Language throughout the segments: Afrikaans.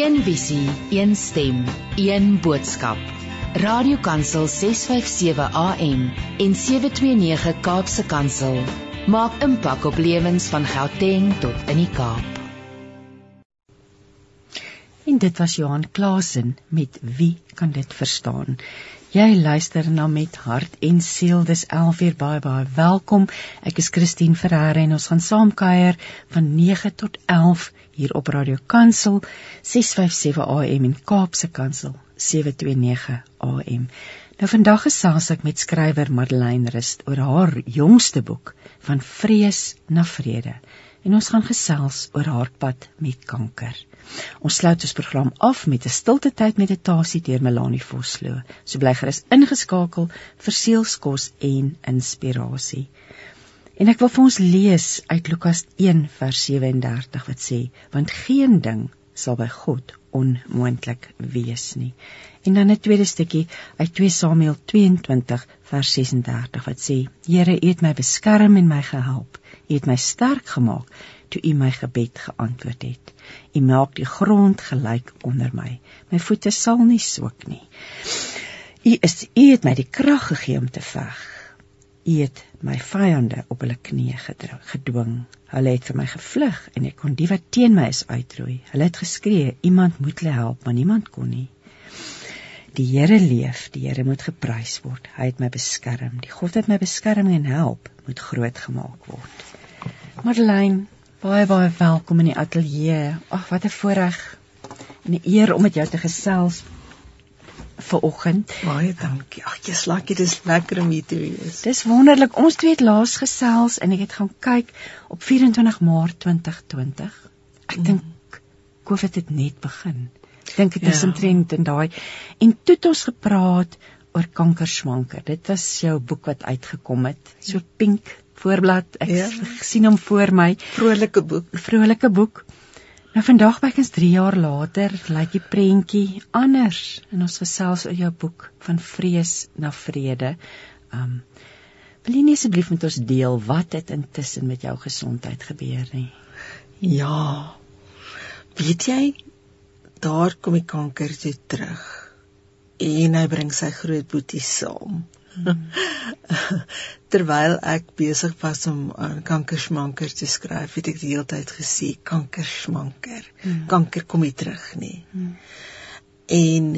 Een visie, een stem, een boodskap. Radiokansel 657 AM en 729 Kaapse Kansel maak impak op lewens van Gauteng tot in die Kaap. En dit was Johan Klasen met wie kan dit verstaan? Jy luister na met hart en siel. Dis 11:00 baie baie welkom. Ek is Christine Ferreira en ons gaan saam kuier van 9 tot 11 hier op Radio Kansel 657 AM en Kaapse Kansel 729 AM. Nou vandag gesels ek met skrywer Madeleine Rust oor haar jongste boek van vrees na vrede. En ons gaan gesels oor haar pad met kanker. Ons sluit ons program af met 'n stilte tyd meditasie deur Melanie Vosloo. So bly gerus ingeskakel vir sielskos en inspirasie. En ek wil vir ons lees uit Lukas 1 vers 37 wat sê: "Want geen ding sal by God onmoontlik wees nie." En dan 'n tweede stukkie uit 2 Samuel 22 vers 36 wat sê: "Here, U het my beskerm en my gehelp. U het my sterk gemaak toe U my gebed geantwoord het. U maak die grond gelyk onder my. My voete sal nie swik nie. U is U het my die krag gegee om te veg. U het my vyande op hulle knieë gedwing. Hulle het vir my gevlug en ek kon die wat teen my is uitroei. Hulle het geskree, iemand moet hulle help, maar niemand kon nie. Die Here leef, die Here moet geprys word. Hy het my beskerm. Die God wat my beskerm en help, moet groot gemaak word. Madeleine Baie baie welkom in die ateljee. Ag, wat 'n voorreg en 'n eer om met jou te gesels vir oggend. Baie dankie. Ag, jy's lekker, dis lekker om hier te wees. Dis wonderlik. Ons twee het laas gesels en ek het gaan kyk op 24 Maart 2020. Ek mm. dink COVID het net begin. Ek dink dit is ja. omtrent in daai en toe het ons gepraat oor kankersmanker. Dit was jou boek wat uitgekom het. So pink voorblad. Ek ja. sien hom voor my. Vrolike boek, vrolike boek. Nou vandag bykans 3 jaar later lyk die prentjie anders en ons gesels oor jou boek van vrees na vrede. Um wil jy nie asseblief met ons deel wat het intussen met jou gesondheid gebeur nie? Ja. Weet jy daar kom die kanker toe terug. En hy bring sy groot boetie saam. Terwyl ek besig was om aan uh, kankersmanker te skryf, het ek die hele tyd gesê kankersmanker. Hmm. Kanker kom nie terug nie. Hmm. En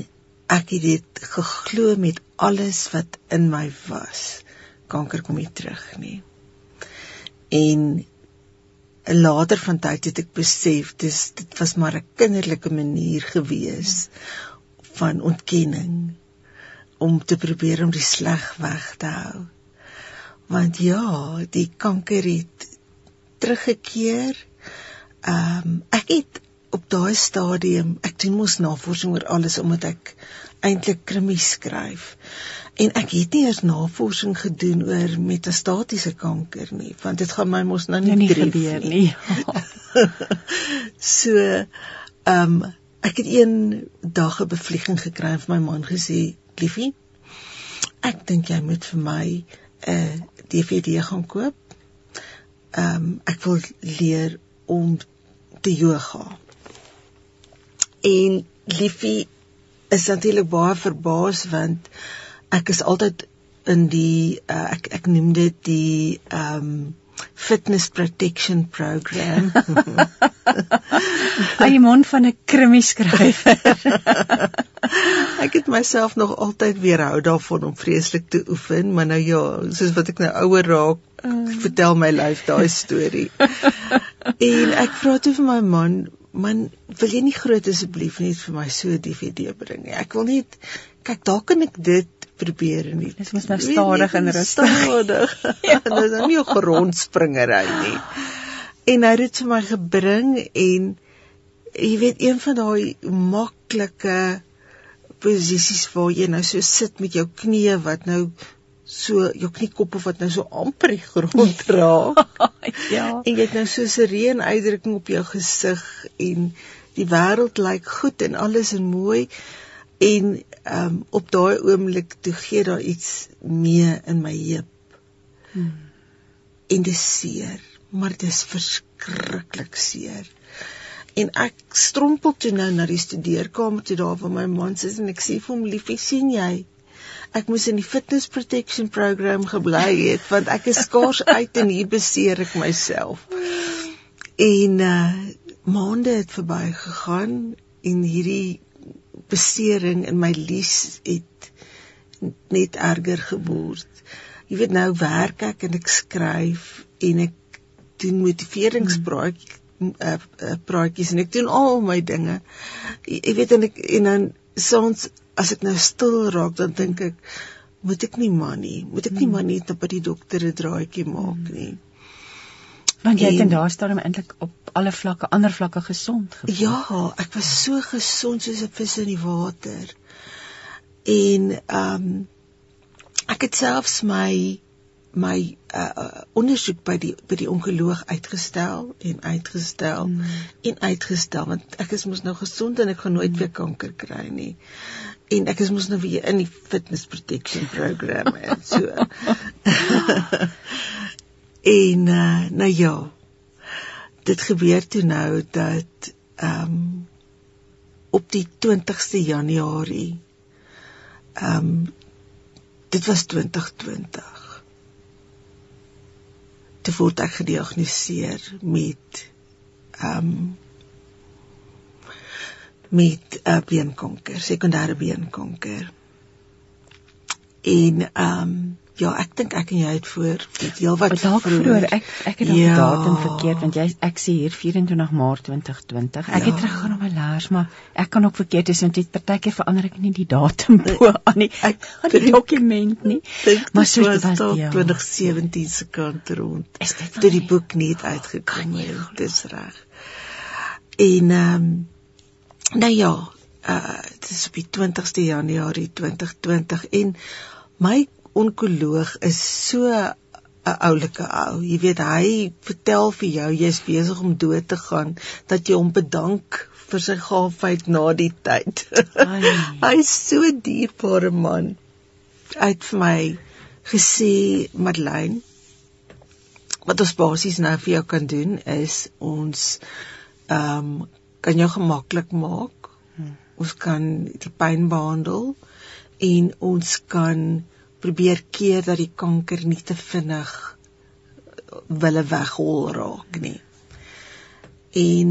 ek het dit geglo met alles wat in my was. Kanker kom nie terug nie. En later van tyd het ek besef dis dit was maar 'n kinderlike manier gewees van ontkenning om te probeer om die sleg weg te hou. Want ja, die kanker het teruggekeer. Ehm um, ek het op daai stadium, ek doen mos navorsing oor alles omdat ek eintlik krimie skryf. En ek het nie eers navorsing gedoen oor metastatiese kanker nie, want dit gaan my mos nou nie, nie gebeur nie. so ehm um, ek het een dag 'n bevlieging gekry en vir my man gesê liefie. Ek dink jy moet vir my 'n uh, DVD gaan koop. Ehm um, ek wil leer om te yoga. En liefie is natuurlik baie verbaas want ek is altyd in die uh, ek ek noem dit die ehm um, fitness protection program. Hy mond van 'n krimie skrywer. ek het myself nog altyd weerhou daarvan om vreeslik te oefen, maar nou ja, soos wat ek nou ouer raak, uh. vertel my lyf daai storie. en ek vra toe vir my man, man, wil jy nie groot asseblief net vir my so 'n DVD bring nie? Ek wil net kyk, daar kan ek dit probeer nie. Dit moet nou stadig en rustig. Stadig. ja. Dit is nou nie 'n grondspringery nie. En hy het dit vir my gebring en jy weet een van daai maklike posisies waar jy nou so sit met jou knieë wat nou so jou kniekoppe wat nou so amper die grond raak. ja. En jy het nou so 'n reën uitdrukking op jou gesig en die wêreld lyk goed en alles is mooi en um, op daai oomblik toe gee daar iets mee in my heup. Hmm. En dit seer, maar dit is verskriklik seer. en ek strompel toe nou na die studeerkamer toe daar waar my man sit en ek sê vir hom liefie sien jy ek moes in die fitness protection program gebly het want ek is skaars uit en hier beseer ek myself en uh maande het verby gegaan en hierdie besering in my lies het net erger geword jy weet nou werk ek en ek skryf en ek doen motiveringspraatjies uh, uh, praatjies en ek doen al my dinge. Jy weet en ek en dan soms as ek nou stil raak dan dink ek moet ek nie man nie, moet ek nie hmm. man net by die dokter 'n draaitjie maak hmm. Want jy het in daardie stadium eintlik op alle vlakke, ander vlakke gesond gevoel. Ja, ek was so gesond soos 'n vis in die water. En ehm um, ek het selfs my my uh, uh, ondersoek by die by die onkoloog uitgestel en uitgestel mm. en uitgestel want ek is mos nou gesond en ek gaan nooit weer kanker kry nie. En ek is mos nou weer in die fitness protection program en so. en uh, nou ja. Dit gebeur toe nou dat ehm um, op die 20ste Januarie ehm um, dit was 2020 toe word ek gediagnoseer met ehm um, met 'n uh, beenkanker, sekondêre beenkanker. En ehm um, Ja, ek dink ek en jy het voor heel wat vroeër. Ek ek het dan ja. datum verkeerd want jy ek sê hier 24 Maart 2020. Ek ja. het teruggaan op my laers, maar ek kan ook verkeerd is want dit partykeer verander ek nie die datum bo aan nie. Ek aan die dokument nie. Maar so was dit ja. 2017 se kant rond. Toe die boek nie uitgekom het. Dis reg. En ehm um, nou ja, uh dit is op die 20ste Januarie 2020 en my onkoloog is so 'n oulike ou. Jy weet hy vertel vir jou jy's besig om dood te gaan dat jy hom bedank vir sy gaafheid na die tyd. Hy's so dierbare man. Hy het vir my gesê Madeleine wat ons basies nou vir jou kan doen is ons ehm um, kan jou gemaklik maak. Hmm. Ons kan die pyn behandel en ons kan probeer keer dat die kanker nie te vinnig wille weghol raak nie. En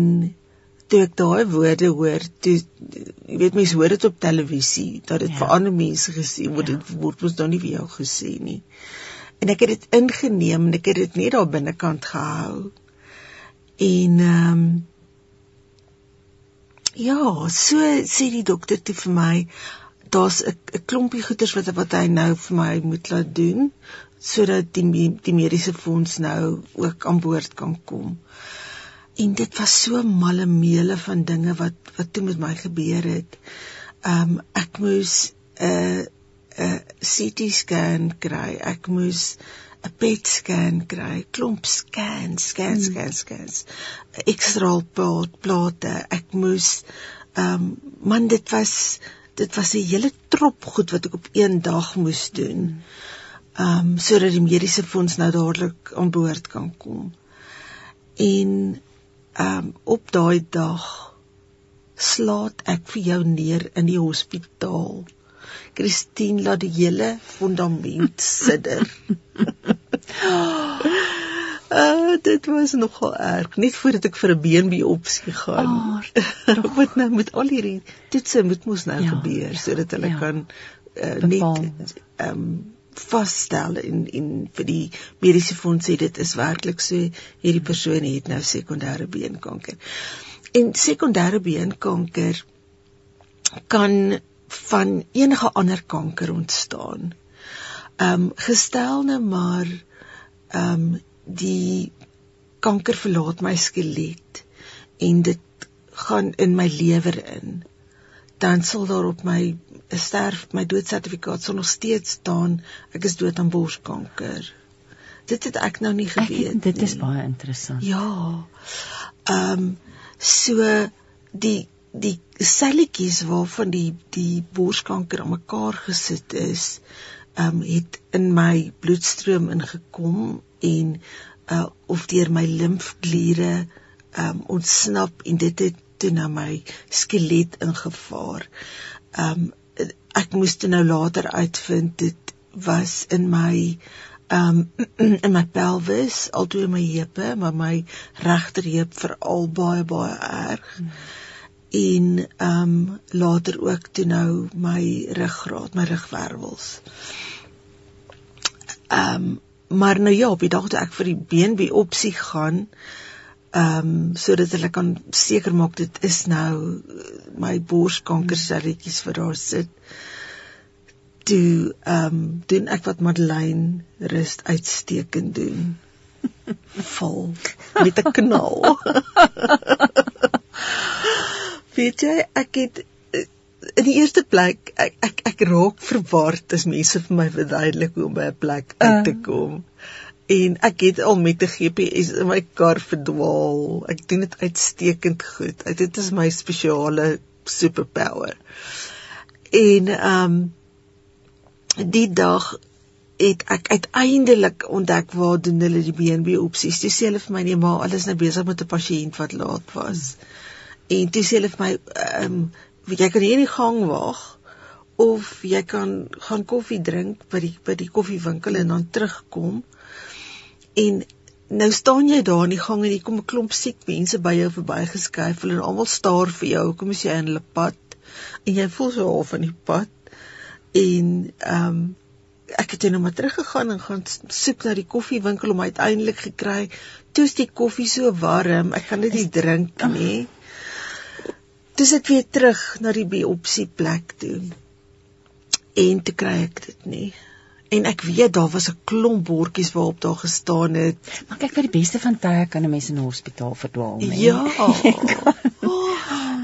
toe ek daai woorde hoor, toe jy weet mense hoor dit op televisie dat dit ja. vir ander mense gesien word, ja. dit word mos nou nie vir jou gesê nie. En ek het dit ingeneem en ek het dit net daar binnekant gehou. En ehm um, ja, so sê die dokter toe vir my, daar's 'n klompie goeders wat wat hy nou vir my moet laat doen sodat die die mediese fonds nou ook aan boord kan kom. En dit was so malle meele van dinge wat wat toe met my gebeur het. Um ek moes 'n 'n CT scan kry. Ek moes 'n PET scan kry, klomp scans, scans, hmm. scans, scans. X-ray plate. Ek moes um man dit was dit was 'n hele trop goed wat ek op een dag moes doen. Ehm um, sodat die mediese fonds nou dadelik aan boord kan kom. En ehm um, op daai dag slaat ek vir jou neer in die hospitaal. Christine laat die hele fondament sidder. Uh, dit was nogal erg. Net voordat ek vir 'n beenbiopsie gaan. Oh, wat nou met al hierdie toetse moet mos nou ja, gebeur sodat hulle ja. kan uh, net ehm um, vasstel en en vir die mediese fonds sê dit is werklik so hierdie persoon het nou sekondêre beenkanker. En sekondêre beenkanker kan van enige ander kanker ontstaan. Ehm um, gestel nou maar ehm um, die kanker verlaat my skelet en dit gaan in my lewer in dan sal daar op my sterf my doodsertifikaat sal nog steeds staan ek is dood aan borskanker. Dit het ek nou nie geweet ek, dit is nie. baie interessant. Ja. Ehm um, so die die selletjies waarvan die die borskanker aan mekaar gesit is ehm um, het in my bloedstroom ingekom en uh of deur my limfkliere um, ontsnap en dit het toe na my skelet ingevaar. Um, ek moes toe nou later uitvind dit was in my um, in my pelvis, altoe my heupe, maar my regterheup veral baie baie erg. Hmm. En ehm um, later ook toe nou my ruggraat, my rugwervels. Ehm um, maar nou ja, op die dag toe ek vir die beenbie opsie gaan, ehm um, sodat hulle kan seker maak dit is nou my borskankerselletjies vir daar sit toe ehm um, doen ek wat Madeleine rust uitstekend doen. Vol met 'n knal. Weet jy, ek het eh, in die eerste plek ek ek ek raak verward as mense vir my verduidelik hoe om by 'n plek uit te uh. kom. En ek het al met 'n GPS in my kar verdwaal. Ek doen dit uitstekend goed. Dit is my spesiale superpower. En ehm um, die dag het ek uiteindelik ontdek waar doen hulle die BNB opsies. Toe sê hulle vir my nee, maar hulle is nou besig met 'n pasiënt wat laat was. En toe sê hulle vir my ehm um, jy kan hier in die gang wag of jy kan gaan koffie drink by die by die koffiewinkel en dan terugkom. En nou staan jy daar in die gang en hier kom 'n klomp siek mense by jou verbygeskuif. Hulle almal staar vir jou. Kom as jy in hulle pad en jy voel so half in die pad en ehm um, ek het net nou maar teruggegaan en gaan soek na die koffiewinkel om uiteindelik gekry toe is die koffie so warm ek kan dit nie drink nie dis ek weer terug na die biopsie plek toe en te kry ek dit nie en ek weet daar was 'n klomp bordjies waarop daar gestaan het maar kyk vir die beste van tye kan 'n mens in 'n hospitaal verdwaal nee ja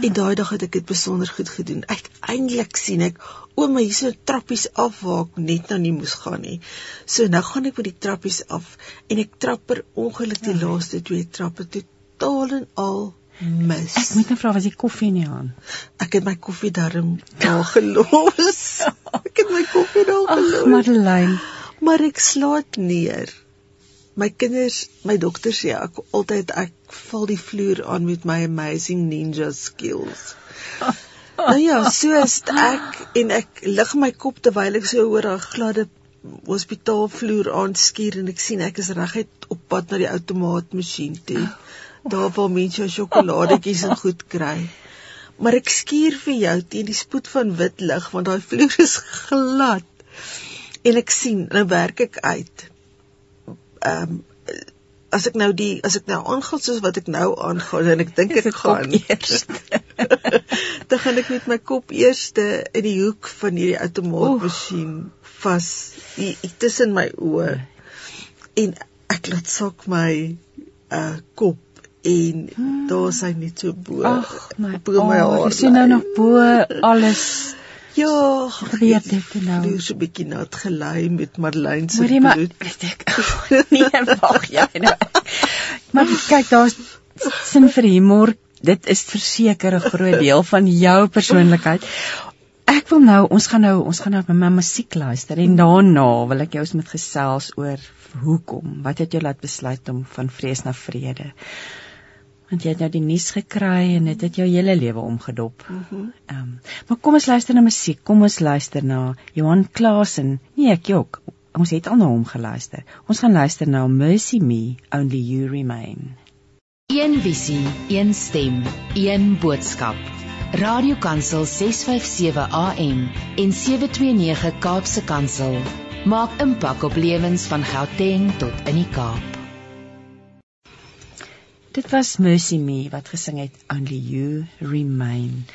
En daai dag het ek dit besonder goed gedoen. Ek eintlik sien ek ouma hier so trappies af waar ek net nou nie moes gaan nie. So nou gaan ek met die trappies af en ek trap per ongeluk die ja. laaste twee trappe totaal en al mis. Ek moet net vra was die koffie nie aan. Ek het my koffie darm daar gelos. ek het my koffie daar gelos. Ag Madeleine, maar ek slaat neer my kinders, my dogter sê ek altyd ek val die vloer aan met my amazing ninja skills. nou ja, so is ek en ek lig my kop terwyl ek so oor 'n gladde hospitaalvloer aanskuur en ek sien ek is reguit op pad na die outomaatmasjien toe. Daar waar mense sjokoladetjies en goed kry. Maar ek skuur vir jou teen die spoed van wit lig want daai vloer is glad. En ek sien, nou werk ek uit ehm um, as ek nou die as ek nou aangaan soos wat ek nou aangaan en ek dink ek gaan eers dan gaan ek met my kop eers in die hoek van hierdie outomaatmasjien vas tussen my oë en ek laat sak my uh kop en hmm. daar is hy net so bo Ag my bo my haar. Jy sien nou nog bo alles Ja, gebeur dit nou. Jy so 'n bietjie nat gelei met Marlene se bloed. Maar ek nee, wag jy nou. Maar kyk, daar's sin vir humor. Dit is verseker 'n groot deel van jou persoonlikheid. Ek wil nou, ons gaan nou, ons gaan nou met my musiek luister en daarna wil ek jou eens met gesels oor hoekom. Wat het jou laat besluit om van vrees na vrede? Want jy het nou die nuus gekry en dit het jou hele lewe omgedop. Mhm. Ehm, mm um, maar kom ons luister na musiek. Kom ons luister na Johan Klasen. Nee, ek jok. Ons het al na hom geluister. Ons gaan luister na Mercy Me, Only You Remain. Een visie, een stem, een boodskap. Radiokansel 657 AM en 729 Kaapse Kansel maak impak op lewens van Gauteng tot in die Kaap. Dit was Mercy Me wat gesing het Only You Remain.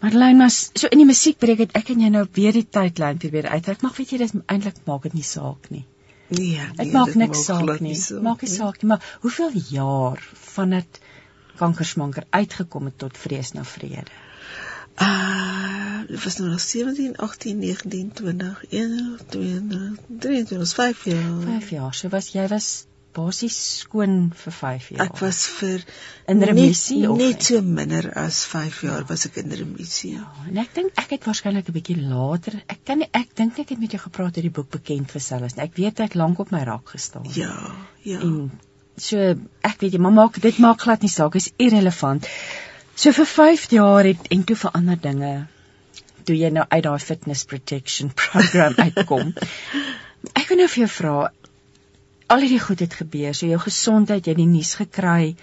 Marlene, maar so in die musiekbreek het ek en jy nou weer die tydlyn weer uittrek. Mag weet jy dis eintlik maak dit nie saak nie. Nee, dit nee, maak niks saak nie. So, maak nie saak nie, maar hoeveel jaar van dit kankersmanker uitgekom het tot vrees na vrede? Ah, dit was nou nog 17, 18, 19, 20, 21, 22, 23, 5 jaar. 5 jaar. So was jy was basies skoon vir 5 jaar. Ek was vir in remissie net, of net so minder as 5 jaar ja. was ek in remissie. Ja, en ek dink ek het waarskynlik 'n bietjie later. Ek kan ek dink ek het met jou gepraat oor die boek bekend vir selfs. Ek weet ek lank op my rak gestaan. Ja, ja. En so ek weet jy, maar maak dit maak glad nie saak, is irrelevant. So vir 5 jaar het en toe verander dinge. Toe jy nou uit daai fitness protection program uitkom. ek wil nou vir jou vra al hierdie goed het gebeur, so jou gesondheid, jy het die nuus gekry,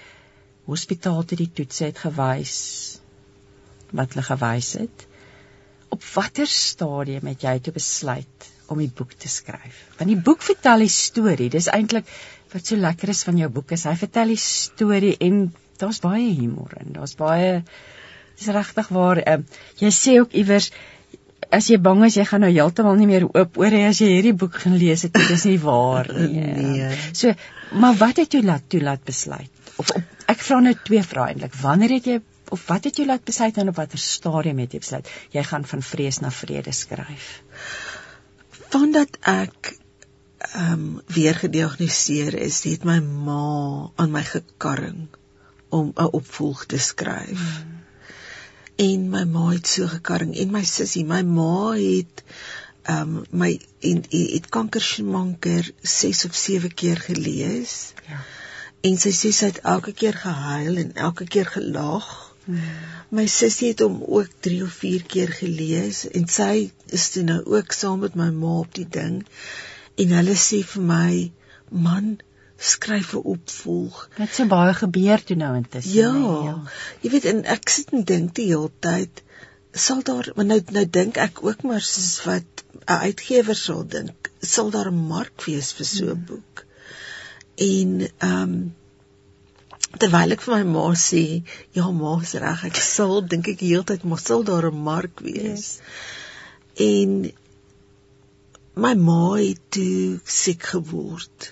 hospitaal het die toets het gewys wat hulle gewys het. Op watter stadium het jy toe besluit om die boek te skryf? Want die boek vertel die storie. Dis eintlik wat so lekker is van jou boek is hy vertel die storie en daar's baie humor in. Daar's baie dis regtig waar uh, jy sê ook iewers as jy bang is jy gaan nou heeltemal nie meer oop oor as jy hierdie boek gaan lees het dit is nie waar nie. nee. So maar wat het jou laat toelaat besluit? Of op, ek vra nou twee vrae eintlik. Wanneer het jy of wat het jou laat besluit en op watter stadium het jy besluit jy gaan van vrees na vrede skryf? Vandat ek ehm um, weer gediagnoseer is, het my ma aan my gekarring om 'n opvolg te skryf. Hmm. En my ma het so gekarring en my sussie, my ma het ehm um, my en het kankersmanker 6 of 7 keer gelees. Ja. En sy sê sy het elke keer gehuil en elke keer gelag. Hmm. My sussie het hom ook 3 of 4 keer gelees en sy is toe nou ook saam met my ma op die ding en hulle sê vir my man skryf 'n opvolg. Dit so baie gebeur toe nou intussen. Ja, nee, ja. Jy weet en ek sit en dink die hele tyd sal daar want nou nou dink ek ook maar soos wat 'n uitgewer sal dink, sal daar 'n mark wees vir so 'n hmm. boek. En ehm um, terwyl ek vir my ma sê, ja ma, is reg, ek sal dink ek heeltyd maar sal daar 'n mark wees. Yes. En my ma het toe siek geword.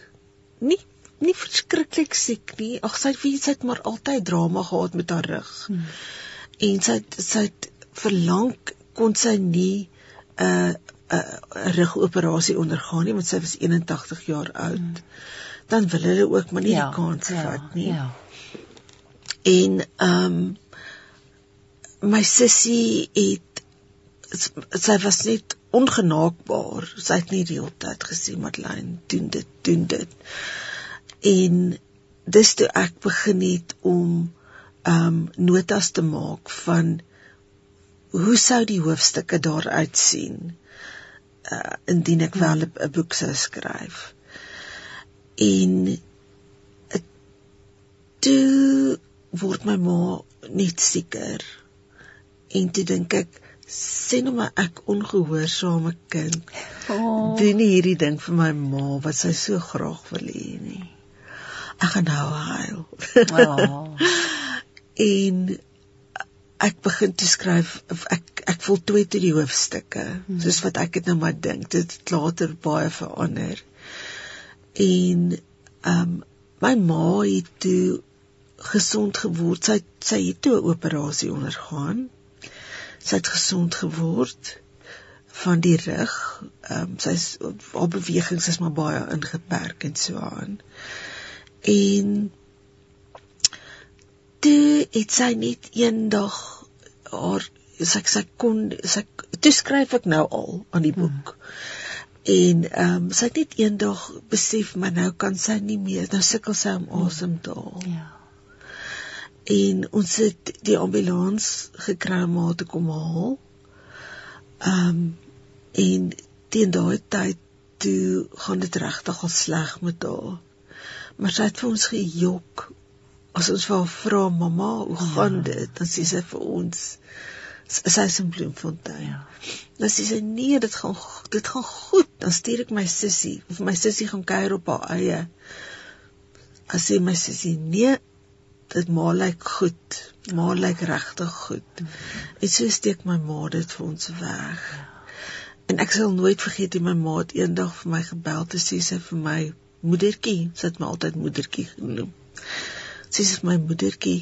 Nie nie verskriklik siek nie. Ag sy het sy het maar altyd drama gehad met haar rug. Hmm. En sy het, sy het verlang kon sy nie 'n uh, 'n uh, rugoperasie ondergaan nie want sy was 81 jaar oud. Hmm. Dan wil hulle ook maar nie ja, die kans ja, vat nie. Ja. En ehm um, my sussie het sy was net ongenaakbaar. Sy het nie die hele tyd gesê Madeleine doen dit, doen dit. En dis toe ek begin het om um, notas te maak van hoe sou die hoofstukke daar uitsien uh indien ek wel 'n boek sou skryf. En toe word my ma net sieker. En toe dink ek sê nou maar ek ongehoorsame kind. Oh. Doen hierdie ding vir my ma wat sy so graag wil hê nie. Ek gaan nou huil. Oh. en ek begin te skryf ek ek voltooi toe die hoofstukke hmm. soos wat ek dit nou maar dink dit het later baie verander en ehm um, my ma het toe gesond geword sy sy het toe 'n operasie ondergaan sy het gesond geword van die rug. Ehm um, sy's haar bewegings is maar baie ingeperk en so aan. En toe het sy net eendag haar sy sy kon sy toe skryf ek nou al aan die boek. Hmm. En ehm um, sy het net eendag besef maar nou kan sy nie meer nou sukkel sy om asem te haal. Ja en ons het die ambulans gekry om haar te kom haal. Ehm um, en teen daai tyd toe gaan dit regtig al sleg met haar. Maar sy het vir ons gejok. As ons vir haar vra, "Mamma, hoe ja. gaan dit?" dan sê sy vir ons, "Sy is in Bloemfontein." Ja. Dan sê sy, "Nee, dit gaan dit gaan goed." Dan stuur ek my sussie, of my sussie gaan kuier op haar eie. As sy my sussie, "Nee, dit maar lyk goed. Maar lyk regtig goed. En so steek my ma dit vir ons weg. Ja. En ek sal nooit vergeet hoe my ma het eendag vir my gebel te sê sy vir my moedertjie, sy het my altyd moedertjie genoem. Sy sê my moedertjie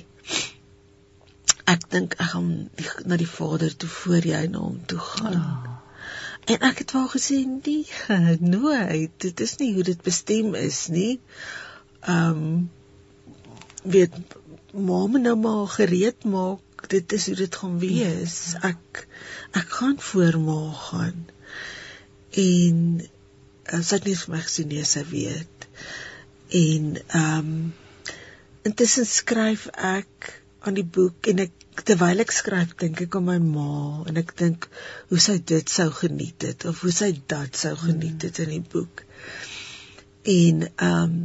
ek dink ek gaan die, na die vader toe voor jy na hom toe gaan. Oh. En ek het wel gesê nee, nooit. Dit is nie hoe dit bestem is nie. Ehm um, weet maam nou maar gereed maak dit is hoe dit gaan wees ek ek gaan voor ma gaan en sy het nie vir my gesê nee sy weet En ehm um, intussen skryf ek aan die boek en ek terwyl ek skryf dink ek aan my ma en ek dink hoe sy dit sou geniet het of hoe sy dat sou geniet het in die boek. En ehm um,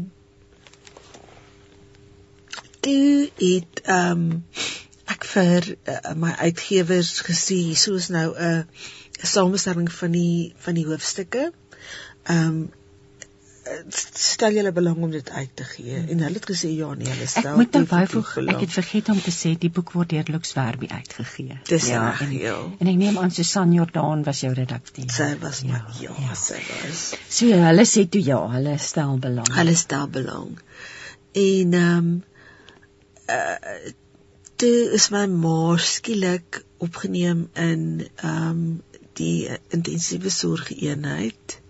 toe het ehm um, ek vir uh, my uitgewers gesê soos nou 'n uh, samestelling van die van die hoofstukke. Ehm um, stel julle belang om dit uit te gee. En hulle het gesê ja nee hulle stel ek moet byvoeg ek het vergeet om te sê die boek word deur Lux Werby uitgegee. Dis ja en, en ek neem aan Susan Jordan was jou redakteur. Sy was ja, ja, ja. sy was. So hulle sê toe ja hulle stel belang. Hulle stel belang. En ehm um, uh, toe is my ma skielik opgeneem in ehm um, die intensiewe sorgeenheid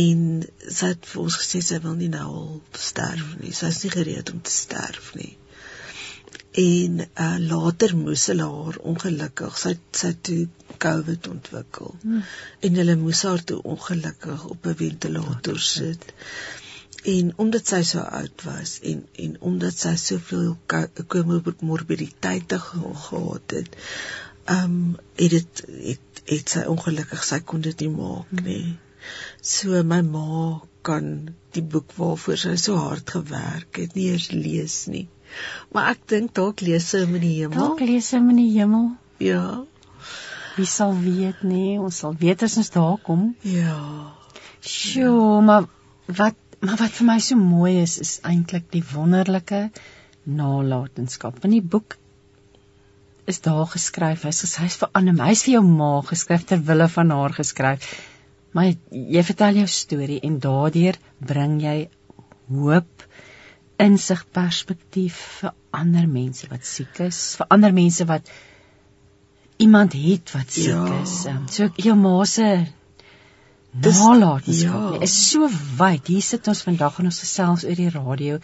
en sy het vir ons gesê sy wil nie nou al sterf nie. Sy is nie gereed om te sterf nie. En uh, later moes hulle haar ongelukkig sy sy toe COVID ontwikkel. Hmm. En hulle moes haar toe ongelukkig op 'n ventilator sit. En omdat sy so oud was en en omdat sy soveel komorbiditeite gehad het, ehm um, het dit het, het sy ongelukkig sy kon dit nie maak nie. Hmm So my ma kan die boek waarvoor sy so hard gewerk het nie eens lees nie. Maar ek dink dalk lees sy in die hemel. Dalk lees sy in die hemel. Ja. Wie sal weet nie, ons sal weet as ons daar kom. Ja. Sjoe, maar wat maar wat vir my so mooi is is eintlik die wonderlike nalatenskap. Want die boek is daar geskryf. Hy's hy's vir Anne, hy's vir jou ma geskryf ter wille van haar geskryf. Maar jy vertel jou storie en daardeur bring jy hoop, insig, perspektief vir ander mense wat siek is, vir ander mense wat iemand het wat siek ja. is. Um, so jou ma se nalatenskap ja. is so wyd. Hier sit ons vandag en ons gesels oor die radio.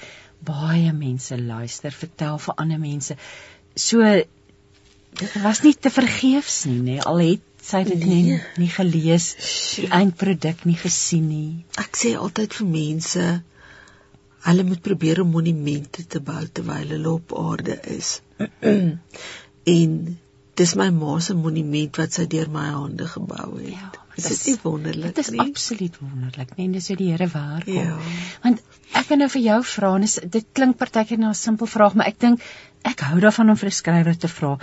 Baie mense luister, vertel vir ander mense. So dit was nie te vergeefs nie, nê. Al het sy het dit nee. nie nie gelees, die eindproduk nie gesien nie. Ek sê altyd vir mense hulle moet probeer om monumente te bou terwyl hulle op aarde is. en dis my ma se monument wat sy deur my hande gebou het. Ja, dit is nie wonderlik nie. Dit is absoluut wonderlik, nee, dis hoe die Here werk. Ja. Want ek wil nou vir jou vra, dit klink partykeer na 'n simpel vraag, maar ek dink ek hou daarvan om vir 'n skrywer te vra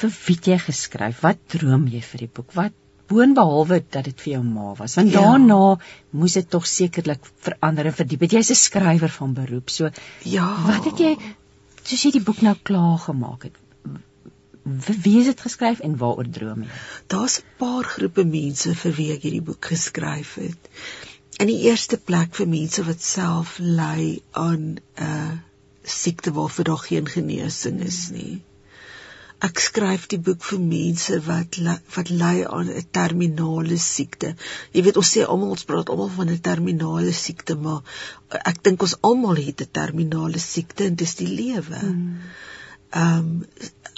vir wie jy geskryf? Wat droom jy vir die boek? Wat boonbehalwe dat dit vir jou ma was? Want ja. daarna moes dit tog sekerlik verander en verdiep. Jy's 'n skrywer van beroep. So ja. Wat het jy soos jy die boek nou klaar gemaak het? Wie het dit geskryf en waaroor droom jy? Daar's 'n paar groepe mense vir wie ek hierdie boek geskryf het. In die eerste plek vir mense wat self ly aan 'n uh, siekte waarvoor daar geen genesing is nie. Ek skryf die boek vir mense wat wat ly aan 'n terminale siekte. Jy weet ons sê almal ons praat almal van 'n terminale siekte, maar ek dink ons almal het 'n terminale siekte en dis die lewe. Hmm. Ehm um,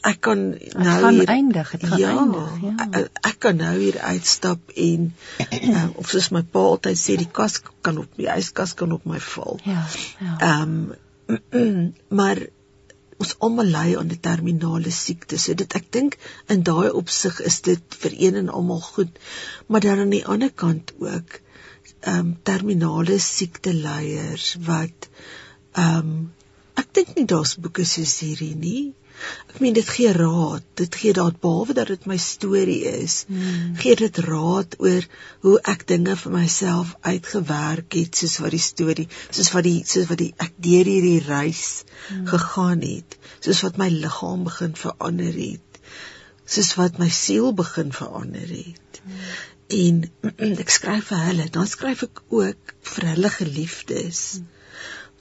ek kan nou gaan hier eindig, dit gaan ja, eindig. Ja. Ek, ek kan nou hier uitstap en uh, of soos my pa altyd sê die kas kan op die yskas kan op my val. Ja. Ja. Ehm um, maar ons almal ly aan 'n terminale siekte. So dit ek dink in daai opsig is dit vir een en almal goed. Maar dan aan die ander kant ook ehm um, terminale siekte leiers wat ehm um, ek dink nie daar's boeke soos hierdie nie. Ek meen dit gee raad, dit gee daad behalwe dat dit my storie is. Hmm. Gee dit raad oor hoe ek dinge vir myself uitgewerk het soos wat die storie, soos wat die soos wat die ek deur hierdie reis hmm. gegaan het, soos wat my liggaam begin verander het, soos wat my siel begin verander het. Hmm. En ek skryf vir hulle, dan skryf ek ook vir hulle geliefdes. Hmm.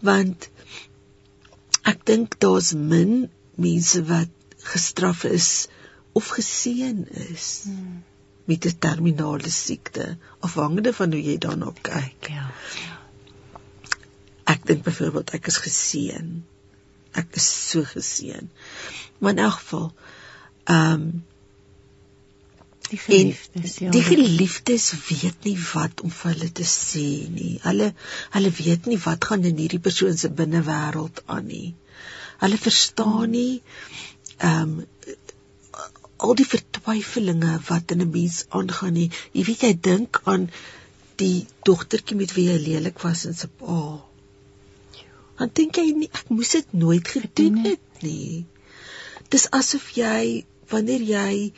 Want ek dink daar's min mense wat gestraf is of geseën is hmm. met 'n terminale siekte afhangende van hoe jy daarna kyk. Ja. Ek dink byvoorbeeld ek is geseën. Ek is so geseën. Maar in elk geval, ehm um, Die geliefdes, en ja. Die geliefdes weet nie wat om vir hulle te sê nie. Hulle hulle weet nie wat gaan in hierdie persoon se binnewêreld aan nie. Hulle verstaan nie ehm um, al die vertwyfelinge wat in 'n mens aangaan nie. Jy weet jy dink aan die dogtertjie met wie jy lelik was in se pa. Dan dink jy nie ek moes dit nooit gedoen het nie. Dis asof jy wanneer jy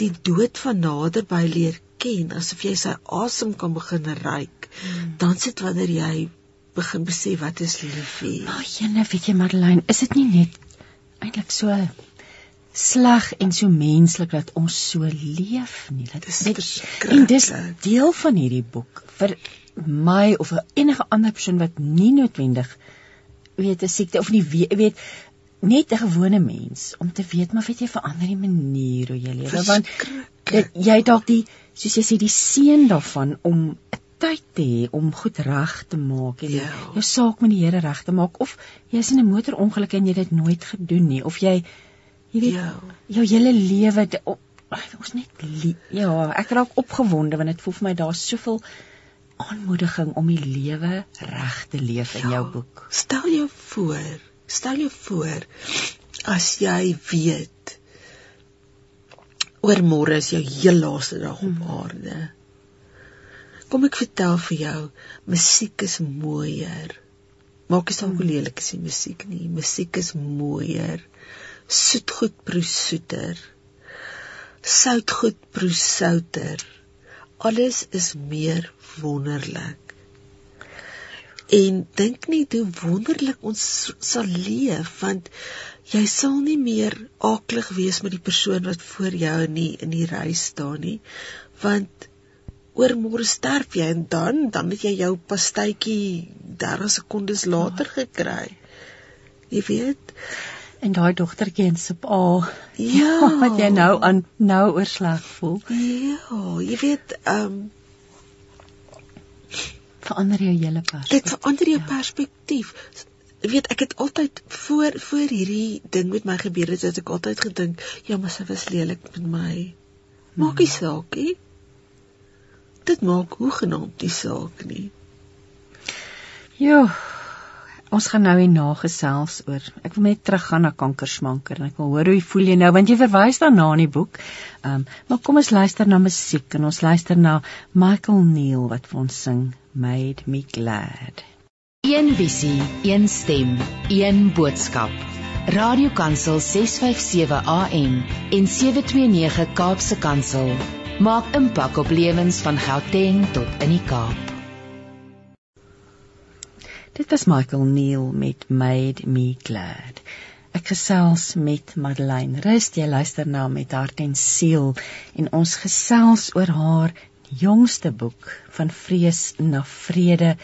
die dood van naderby leer ken, asof jy sy asem kan begin ruik, hmm. dan sit wanneer jy begin besef wat is liefie. Ag, oh, jene, weet jy Madeleine, is dit nie net eintlik so sleg en so menslik dat ons so leef nie. Dit is net en dis deel van hierdie boek vir my of vir enige ander persoon wat nie noodwendig weet 'n siekte of nie weet, weet net 'n gewone mens om te weet maar weet jy verander die manier hoe jy lewe want dit, jy dalk die soos jy sê die seën daarvan om 'n tyd te hê om goed reg te maak en ja. jou saak met die Here reg te maak of jy's in 'n motorongeluk en jy het dit nooit gedoen nie of jy jy weet ja. jou hele lewe ons net ja ek raak opgewonde want dit voel vir my daar's soveel aanmoediging om die lewe reg te leef in jou ja. boek stel jou voor Stel jou voor as jy weet oor môre is jou heel laaste dag op hmm. aarde. Kom ek vertel vir jou, musiek is mooier. Maak nie saak hoe hmm. lelik is die musiek nie, musiek is mooier. Soetgoed proe soeter. Soutgoed proe souter. Alles is meer wonderlik en dink net hoe wonderlik ons sal leef want jy sal nie meer aaklig wees met die persoon wat voor jou in die in die ry staan nie want oor môre sterf jy en dan dan het jy jou pastytjie 30 sekondes later gekry jy weet en daai dogtertjie en sop a ja wat jy nou aan nou oorslag voel ja jy weet ehm um, verander jou hele perspektief. Dit verander jou ja. perspektief. Jy weet ek het altyd voor voor hierdie ding met my gebeur het, het ek altyd gedink, ja, maar sy was lelik met my. Maak nie hmm. saak nie. Dit maak hoegenaamd nie saak nie. Jo, ons gaan nou hier nagesels oor. Ek wil net teruggaan na kankersmanker en ek wil hoor hoe voel jy nou want jy verwys daarna in die boek. Ehm, um, maar kom ons luister na musiek en ons luister na Michael Neal wat vir ons sing Made Me Glad. Een visie, een stem, een boodskap. Radiokansel 657 AM en 729 Kaapse Kansel maak impak op lewens van Gauteng tot in die Kaap. Dit was Michael Neal met Made Me Glad. Ek gesels met Madeleine Rust. Jy luister na met hart en siel en ons gesels oor haar jongste boek van vrees na vrede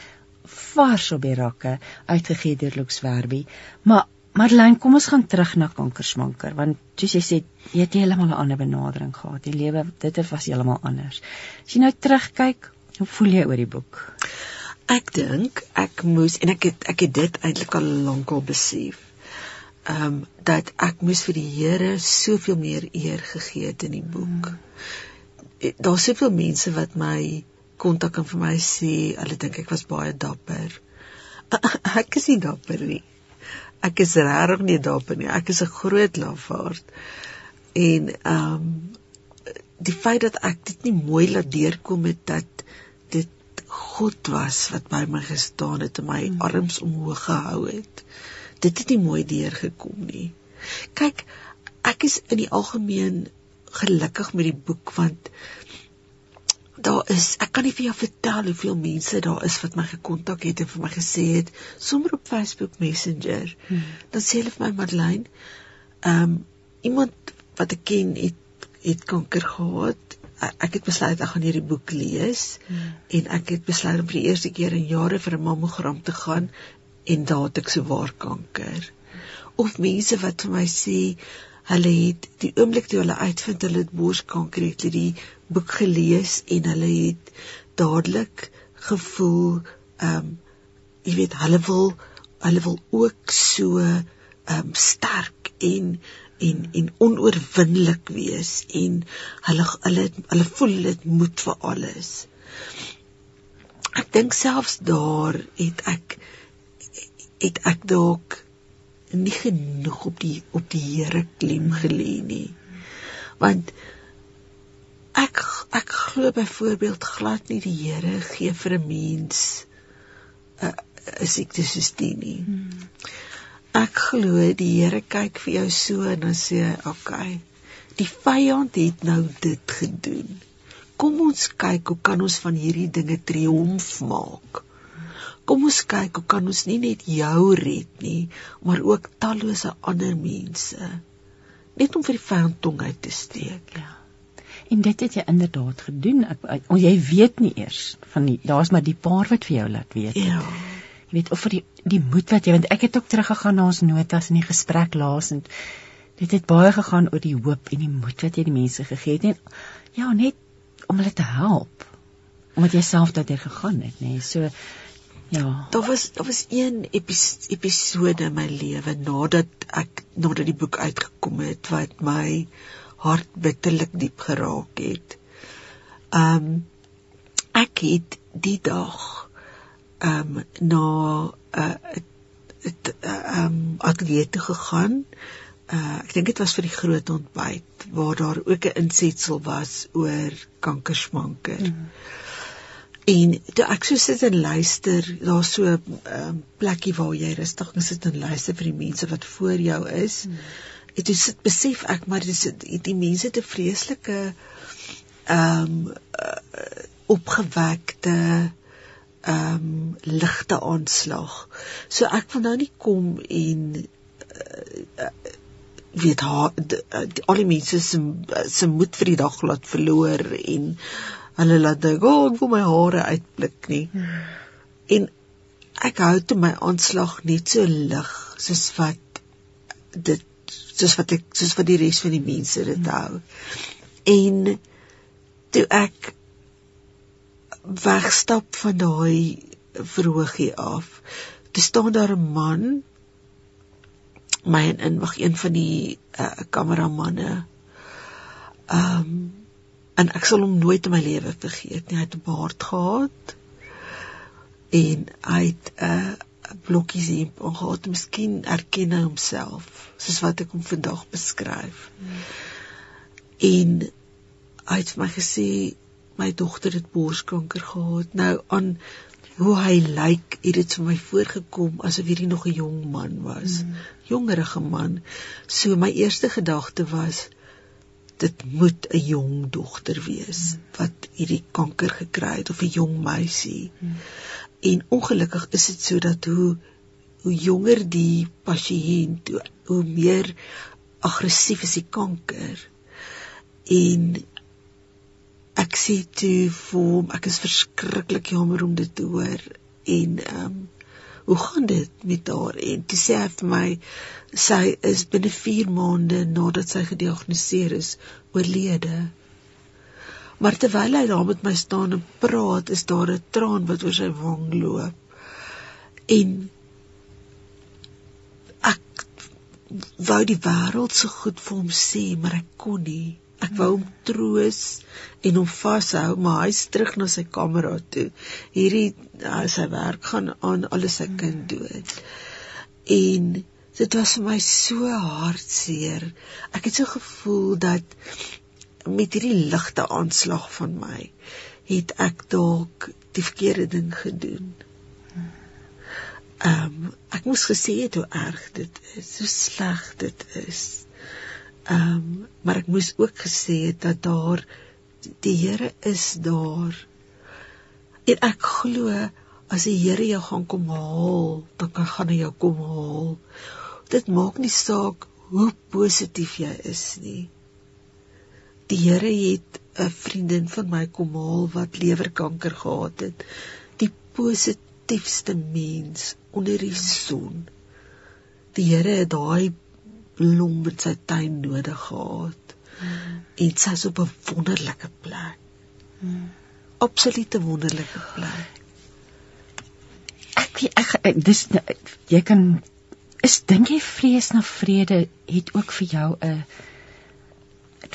vars op die rakke uitgegee deur Lux Werby. Maar Madeleine, kom ons gaan terug na kankersmanker want soos jy sê, jy het heeltemal 'n ander benadering gehad. Die lewe dit was heeltemal anders. As jy nou terugkyk, hoe voel jy oor die boek? Ek dink ek moes en ek het ek het dit eintlik al lankal besef. Ehm um, dat ek moes vir die Here soveel meer eer gegee het in die boek. Hmm. Daar's soveel mense wat my kontak en vir my sê hulle dink ek was baie dapper. Ek is nie dapper nie. Ek is regtig nie dapper nie. Ek is 'n groot lafaard. En ehm um, die feit dat ek dit nie mooi laat deurkom het dat dit God was wat by my gestaan het en my hmm. arms omhoog gehou het. Dit het nie mooi deurgekom nie. Kyk, ek is in die algemeen gelukkig met die boek want daar is ek kan nie vir jou vertel hoeveel mense daar is wat my gekontak het en vir my gesê het sommer op Facebook Messenger. Hmm. Dan sê hulle vir my Madeleine, ehm um, iemand wat ek ken het het kanker gehad ek het besluit ek gaan hierdie boek lees hmm. en ek het besluit om vir die eerste keer in jare vir 'n mammogram te gaan en daar het ek so waar kanker. Of mense wat vir my sê hulle het die oomblik toe hulle uitvind hulle het borskanker het hulle die boek gelees en hulle het dadelik gevoel ehm um, jy weet hulle wil hulle wil ook so ehm um, sterk en en en onoorwinnelik wees en hulle hulle hulle voel dit moet vir alles. Ek dink selfs daar het ek het ek dalk nie genoeg op die op die Here klem gelê nie. Want ek ek glo byvoorbeeld glad nie die Here gee vir 'n mens 'n 'n siekte soos die nie. Hmm. Ek glo die Here kyk vir jou so en dan sê hy, "Oké. Okay, die vyand het nou dit gedoen. Kom ons kyk hoe kan ons van hierdie dinge triomf maak." Kom ons kyk hoe kan ons nie net jou red nie, maar ook tallose ander mense. Net om vir die vyand tong uit te steek. Ja. En dit het jy inderdaad gedoen. Ek, ek jy weet nie eers van die daar's maar die paar wat vir jou laat weet. Ja. Jy weet of vir die die moed wat jy want ek het ook teruggegaan na ons notas in die gesprek laas en dit het baie gegaan oor die hoop en die moed wat jy die mense gegee het en ja, net om hulle te help. Omdat jy self daardeur gegaan het, nê. Nee. So ja. Daar was daar was een episode in my lewe nadat ek nadat die boek uitgekom het wat my hart bitterlik diep geraak het. Um ek het die dag um na 'n uh, um atelier toe gegaan. Uh ek dink dit was vir die groot ontbyt waar daar ook 'n insetsel was oor kankersmanker. Mm. En toe ek so sit en luister, daar's so 'n um, plekkie waar jy rustig kan sit en luister vir die mense wat voor jou is. Mm het dit sit besef ek maar dis die, die mense te vreeslike ehm um, uh, opgewekte ehm um, ligte aanslag. So ek wil nou nie kom en uh, weet haar al die mense se se moed vir die dag laat verloor en hulle laat dink, "O, oh, ek wil my hare uitblik nie." Hmm. En ek hou te my aanslag net so lig soos wat dit soos wat ek soos wat die res van die mense dit hou. En toe ek wegstap van daai verhoogie af, toe staan daar 'n man my en in wag een van die uh, kameramanne. Ehm um, en ek sal hom nooit in my lewe vergeet nie. Hy het 'n baard gehad en hy het 'n uh, eh, blokkies hier gehad, miskien erken hy homself soos wat ek hom vandag beskryf. Hmm. En hy het my gesê my dogter het borskanker gehad. Nou aan hoe hy lyk, het dit vir my voorgekom asof hierdie nog 'n jong man was. Hmm. Jongerige man. So my eerste gedagte was dit moet 'n jong dogter wees wat hierdie kanker gekry het of 'n jong meisie. Hmm. En ongelukkig is dit sodat hoe hoe jonger die pasiënt, hoe, hoe meer aggressief is die kanker. En ek sê toe vir hom, ek is verskriklik jammer om dit te hoor en ehm um, hoe gaan dit met haar? En toe sê hy vir my sy is binne 4 maande nadat sy gediagnoseer is oorlede. Maar terwyl hy daar met my staan en praat, is daar 'n traan wat oor sy wang loop. En ek wou die wêreld so goed vir hom sê, maar ek kon nie. Ek wou hom troos en hom vashou, maar hy's terug na sy kamer toe. Hierdie uh, sy werk gaan aan, alles sy kind dood. En dit was vir my so hartseer. Ek het so gevoel dat met hierdie ligte aanslag van my het ek dalk die verkeerde ding gedoen. Ehm um, ek moes gesê het hoe erg dit is, hoe sleg dit is. Ehm um, maar ek moes ook gesê het dat daar die Here is daar. En ek glo as die Here jou gaan kom haal, dan kan gaan hy jou kom haal. Dit maak nie saak hoe positief jy is nie die Here het 'n vriendin van my kom haal wat lewerkanker gehad het. Die positiefste mens onder die son. Die Here het daai blom in sy tuin nodig gehad. Mm. En sy's op 'n wonderlike plek. Mm. Absolute wonderlike plek. Ek ek, ek dis jy kan is dink jy vrees na vrede het ook vir jou 'n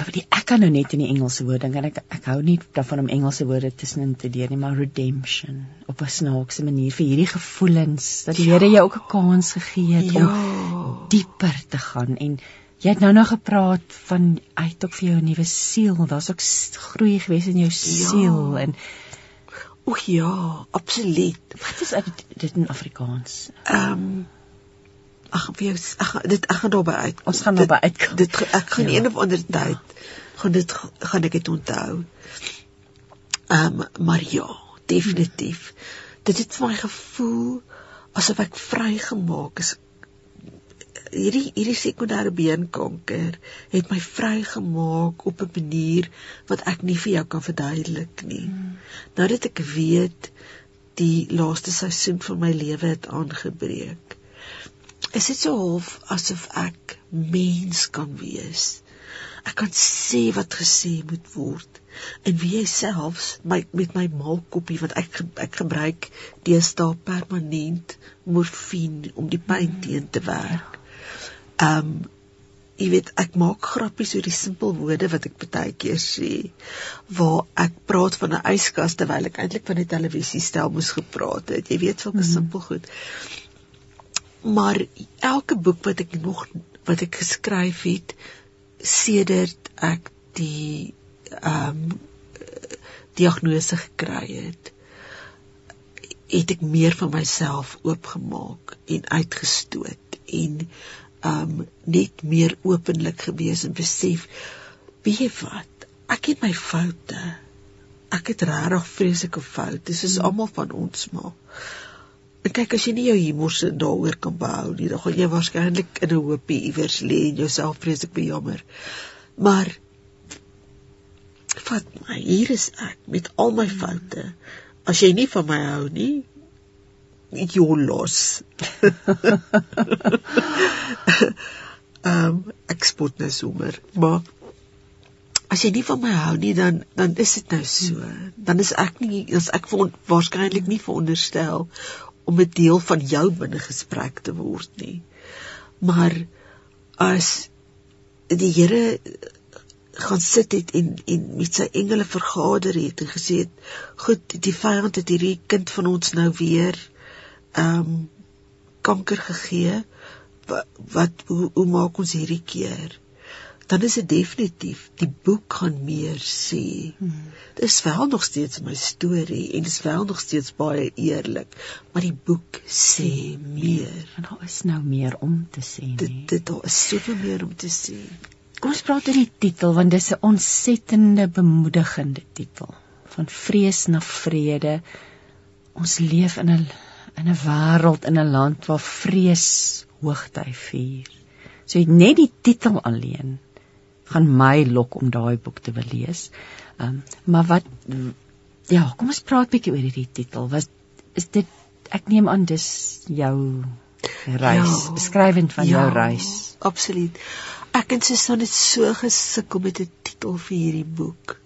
ek weet ek kan nou net in die Engelse woord dink en ek ek hou nie daarvan om Engelse woorde tussenin te deur nie maar redemption op 'n snaakse manier vir hierdie gevoelens dat die ja. Here jou ook 'n kans gegee het ja. om dieper te gaan en jy het nou nog gepraat van uit ook vir jou nuwe siel daar's ook groei gewees in jou ja. siel ja. en O ja, absoluut. Wat is dit in Afrikaans? Ehm um, ag vir jou ag dit ek gaan daarby uit. Ons gaan daarby uit. Dit ek gaan ja. een of ander tyd gaan dit gaan ek dit onthou. Ehm um, maar ja, definitief. Dit het vir my gevoel asof ek vrygemaak is. Hierdie hierdie sekondêre beenkanker het my vrygemaak op 'n manier wat ek nie vir jou kan verduidelik nie. Hmm. Nou dat ek weet die laaste seisoen van my lewe het aangebreek is dit so half asof ek mens kan wees. Ek kan sê wat gesê moet word. En wie selfs my met my maalkoppie wat ek ek gebruik deesdae permanent morfine om die pyn mm. teen te werk. Um jy weet ek maak grappies oor die simpel woorde wat ek baie keer sê waar ek praat van 'n yskas terwyl ek eintlik van 'n televisie stel moes gepraat het. Jy weet sulke mm. simpel goed maar elke boek wat ek nog wat ek geskryf het sedert ek die ehm um, diagnose gekry het het ek meer van myself oopgemaak en uitgestoot en ehm um, net meer openlik gewees en besef wie wat ek het my foute. Ek het regtig vreeslike foute soos almal van ons maar En kyk as jy nie jou humor se daaroor kan behou nie, dan gaan jy waarskynlik in 'n hoopie iewers lê en jouself vreeslik bejammer. Maar vat my, hier is ek met al my foute. As jy nie van my hou nie, jy los. Ehm um, ek spot net sommer, maar as jy nie van my hou nie dan dan is dit nou so. Dan is ek nie as ek waarskynlik nie veronderstel om 'n deel van jou binne gesprek te word nie. Maar as die Here gaan sit het en en met sy engele vergader het en gesê het, "Goed, die vyand het hierdie kind van ons nou weer ehm um, kanker gegee. Wat, wat hoe, hoe maak ons hierdie keer?" Dan is dit definitief die boek gaan meer sê. Hmm. Dis wel nog steeds my storie en dit is wel nog steeds baie eerlik, maar die boek sê meer. En daar is nou meer om te sê. Dit dit daar is soveel meer om te sê. Kom ons praat oor die titel want dis 'n ontsettende bemoedigende titel. Van vrees na vrede. Ons leef in 'n in 'n wêreld in 'n land waar vrees hoogtyd vier. So net die titel alleen gaan my lok om daai boek te wil lees. Ehm um, maar wat ja, kom ons praat bietjie oor hierdie titel. Was is dit ek neem aan dis jou reis, ja, beskrywend van ja, jou reis. Absoluut. Ek en Susan het so gesukkel met 'n titel vir hierdie boek.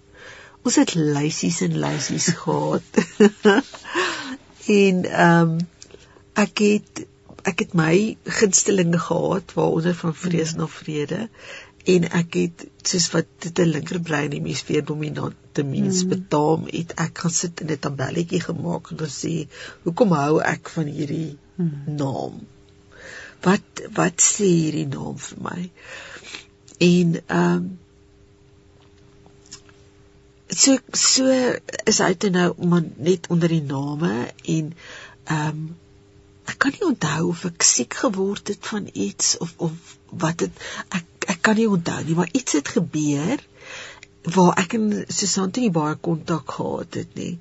Ons het lysies en lysies gehad. en ehm um, ek het ek het my gunstelinge gehad waaronder van vrees na vrede en ek het soos wat dit 'n linkerbrein die mens weer dominante mens mm. betaam het ek gaan sit in 'n tabelletjie gemaak en gesê hoekom hou ek van hierdie mm. naam wat wat sê hierdie naam vir my en ehm um, so so is hy dit nou maar net onder die name en ehm um, ek kan nie onthou of ek siek geword het van iets of of wat dit ek ek kan nie onthou nie, maar iets het gebeur waar ek en Susante nie baie kontak gehad het nie.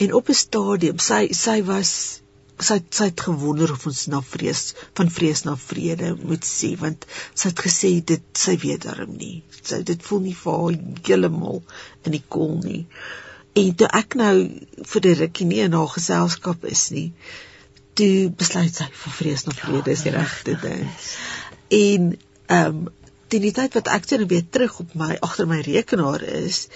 En op 'n stadium, sy sy was sy sy het gewonder of ons na vrees van vrees na vrede moet sê want sy het gesê dit sy weet darm nie. Sy dit voel nie vir haar heeltemal in die kol nie. En toe ek nou vir die rukkie nie in haar geselskap is nie, toe besluit sy vir vrees na vrede is die regte ding. En ehm um, teen die tyd wat ek dan weer terug op my agter my rekenaar is,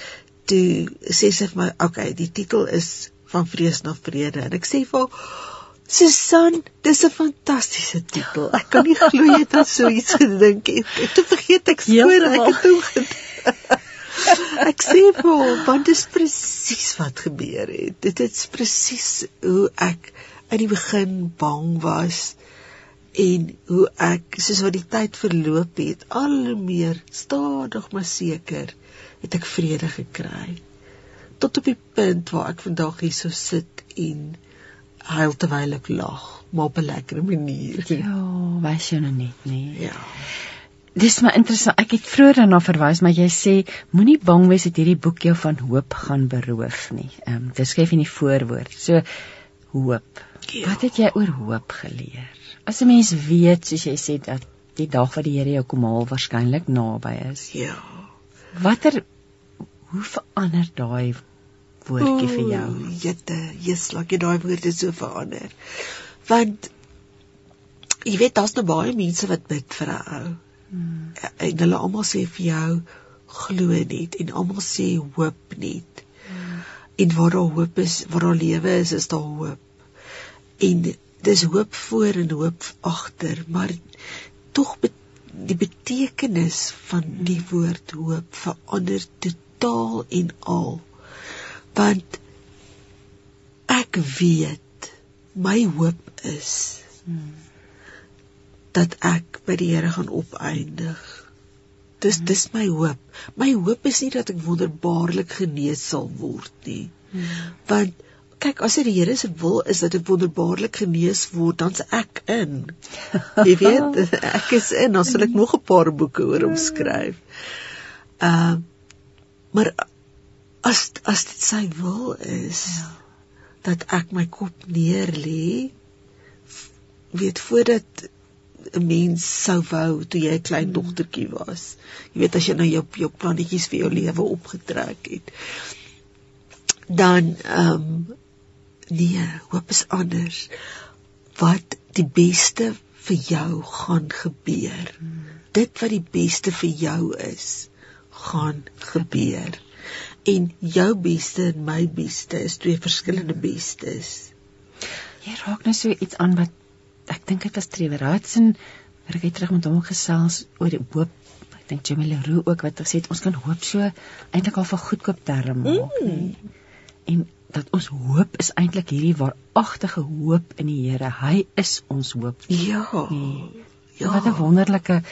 toe sê sy vir my, "Oké, okay, die titel is van vrees na vrede." En ek sê vir Susan, dis 'n fantastiese titel. Ek kan nie glo jy het aan so iets gedink nie. Het vergeet ek skoor ek het toe gedink. ek sê vir want dit is presies wat gebeur het. Dit is presies hoe ek in die begin bang was en hoe ek soos wat die tyd verloop het, al meer stadig maar seker het ek vrede gekry. Tot op die punt waar ek vandag hier so sit en huil terwyl ek lag, maar op 'n lekker manier. Ja, wys jou nou net, nee. Ja. Dis maar interessant. Ek het vroeër daarna verwys, maar jy sê moenie bang wees dat hierdie boek jou van hoop gaan beroof nie. Ehm um, dit skryf in die voorwoord. So hoop. Ja. Wat het jy oor hoop geleer? As 'n mens weet, soos jy sê dat die dag wat die Here jou kom haal waarskynlik naby is. Ja. Watter hoe verander daai woordjie vir jou? Jette, Jesus, laat jy daai woorde so verander. Want jy weet daar's nou baie mense wat bid vir 'n ou. Hmm. En hulle almal sê vir jou glo net en almal sê hoop net. Hmm. En waar daar hoop is, waar daar lewe is, is daar hoop. En dis hoop voor en hoop agter, maar tog be die betekenis van die woord hoop verander totaal en al. Want ek weet my hoop is hmm dat ek by die Here gaan opeindig. Dis dis my hoop. My hoop is nie dat ek wonderbaarlik genees sal word nie. Hmm. Want kyk, as dit die Here se wil is dat ek wonderbaarlik genees word, dan's ek in. Jy weet, ek is in, dan sal ek nog 'n paar boeke oor hom skryf. Ehm uh, maar as as dit sy wil is ja. dat ek my kop neer lê weet voordat 'n mens sou wou toe jy 'n klein dogtertjie was. Jy weet as jy nou jou jou plannetjies vir jou lewe opgetrek het. Dan ehm um, nee, hoop is anders. Wat die beste vir jou gaan gebeur. Dit wat die beste vir jou is, gaan gebeur. En jou beste en my beste is twee verskillende bestes. Jy raak nou so iets aan wat ek dink dit was Trevor Hudson wat ek terug met hom gesels oor die hoop. Ek dink Jimmy Leroux ook wat gesê het ons kan hoop so eintlik al vir goedkoop term maak. Mm. En dat ons hoop is eintlik hierdie waaragtige hoop in die Here. Hy is ons hoop. Ja. Nee. Ja. Wat 'n wonderlike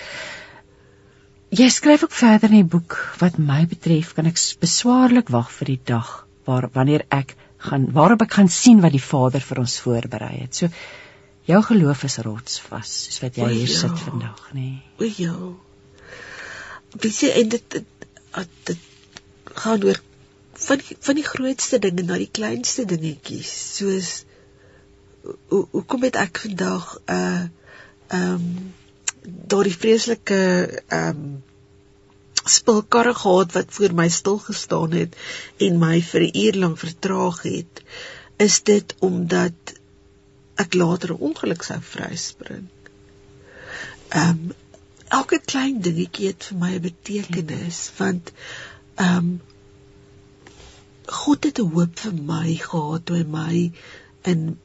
Jy skryf ook verder in die boek wat my betref kan ek beswaarlik wag vir die dag waar wanneer ek gaan waarop ek gaan sien wat die Vader vir ons voorberei het. So jou geloof is rotsvas soos wat jy hier sit vandag nê nee. o ja dis en dit dit, dit gaan oor van die, van die grootste dinge na die kleinste dingetjies soos hoe hoe kom dit ek vandag uh ehm um, daardie vreeslike ehm um, spulkarre gehad wat voor my stil gestaan het en my vir 'n uur lank vertraag het is dit omdat ek later 'n ongeluk sou vryspring. Ehm um, elke klein dingetjie het vir my 'n betekenis want ehm um, God het 'n hoop vir my gehad toe hy my in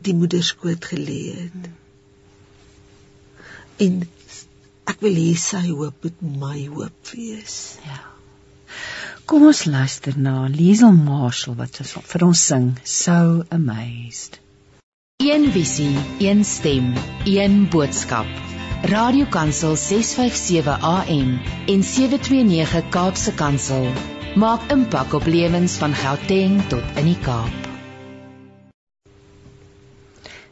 die moederskoot gelê het. En ek wil hê sy hoop moet my hoop wees. Ja. Kom ons luister na Liesel Marshall wat vir ons sing So Amazed. Een visie, een stem, een boodskap. Radiokansel 657 AM en 729 Kaapse Kansel maak impak op lewens van Gauteng tot in die Kaap.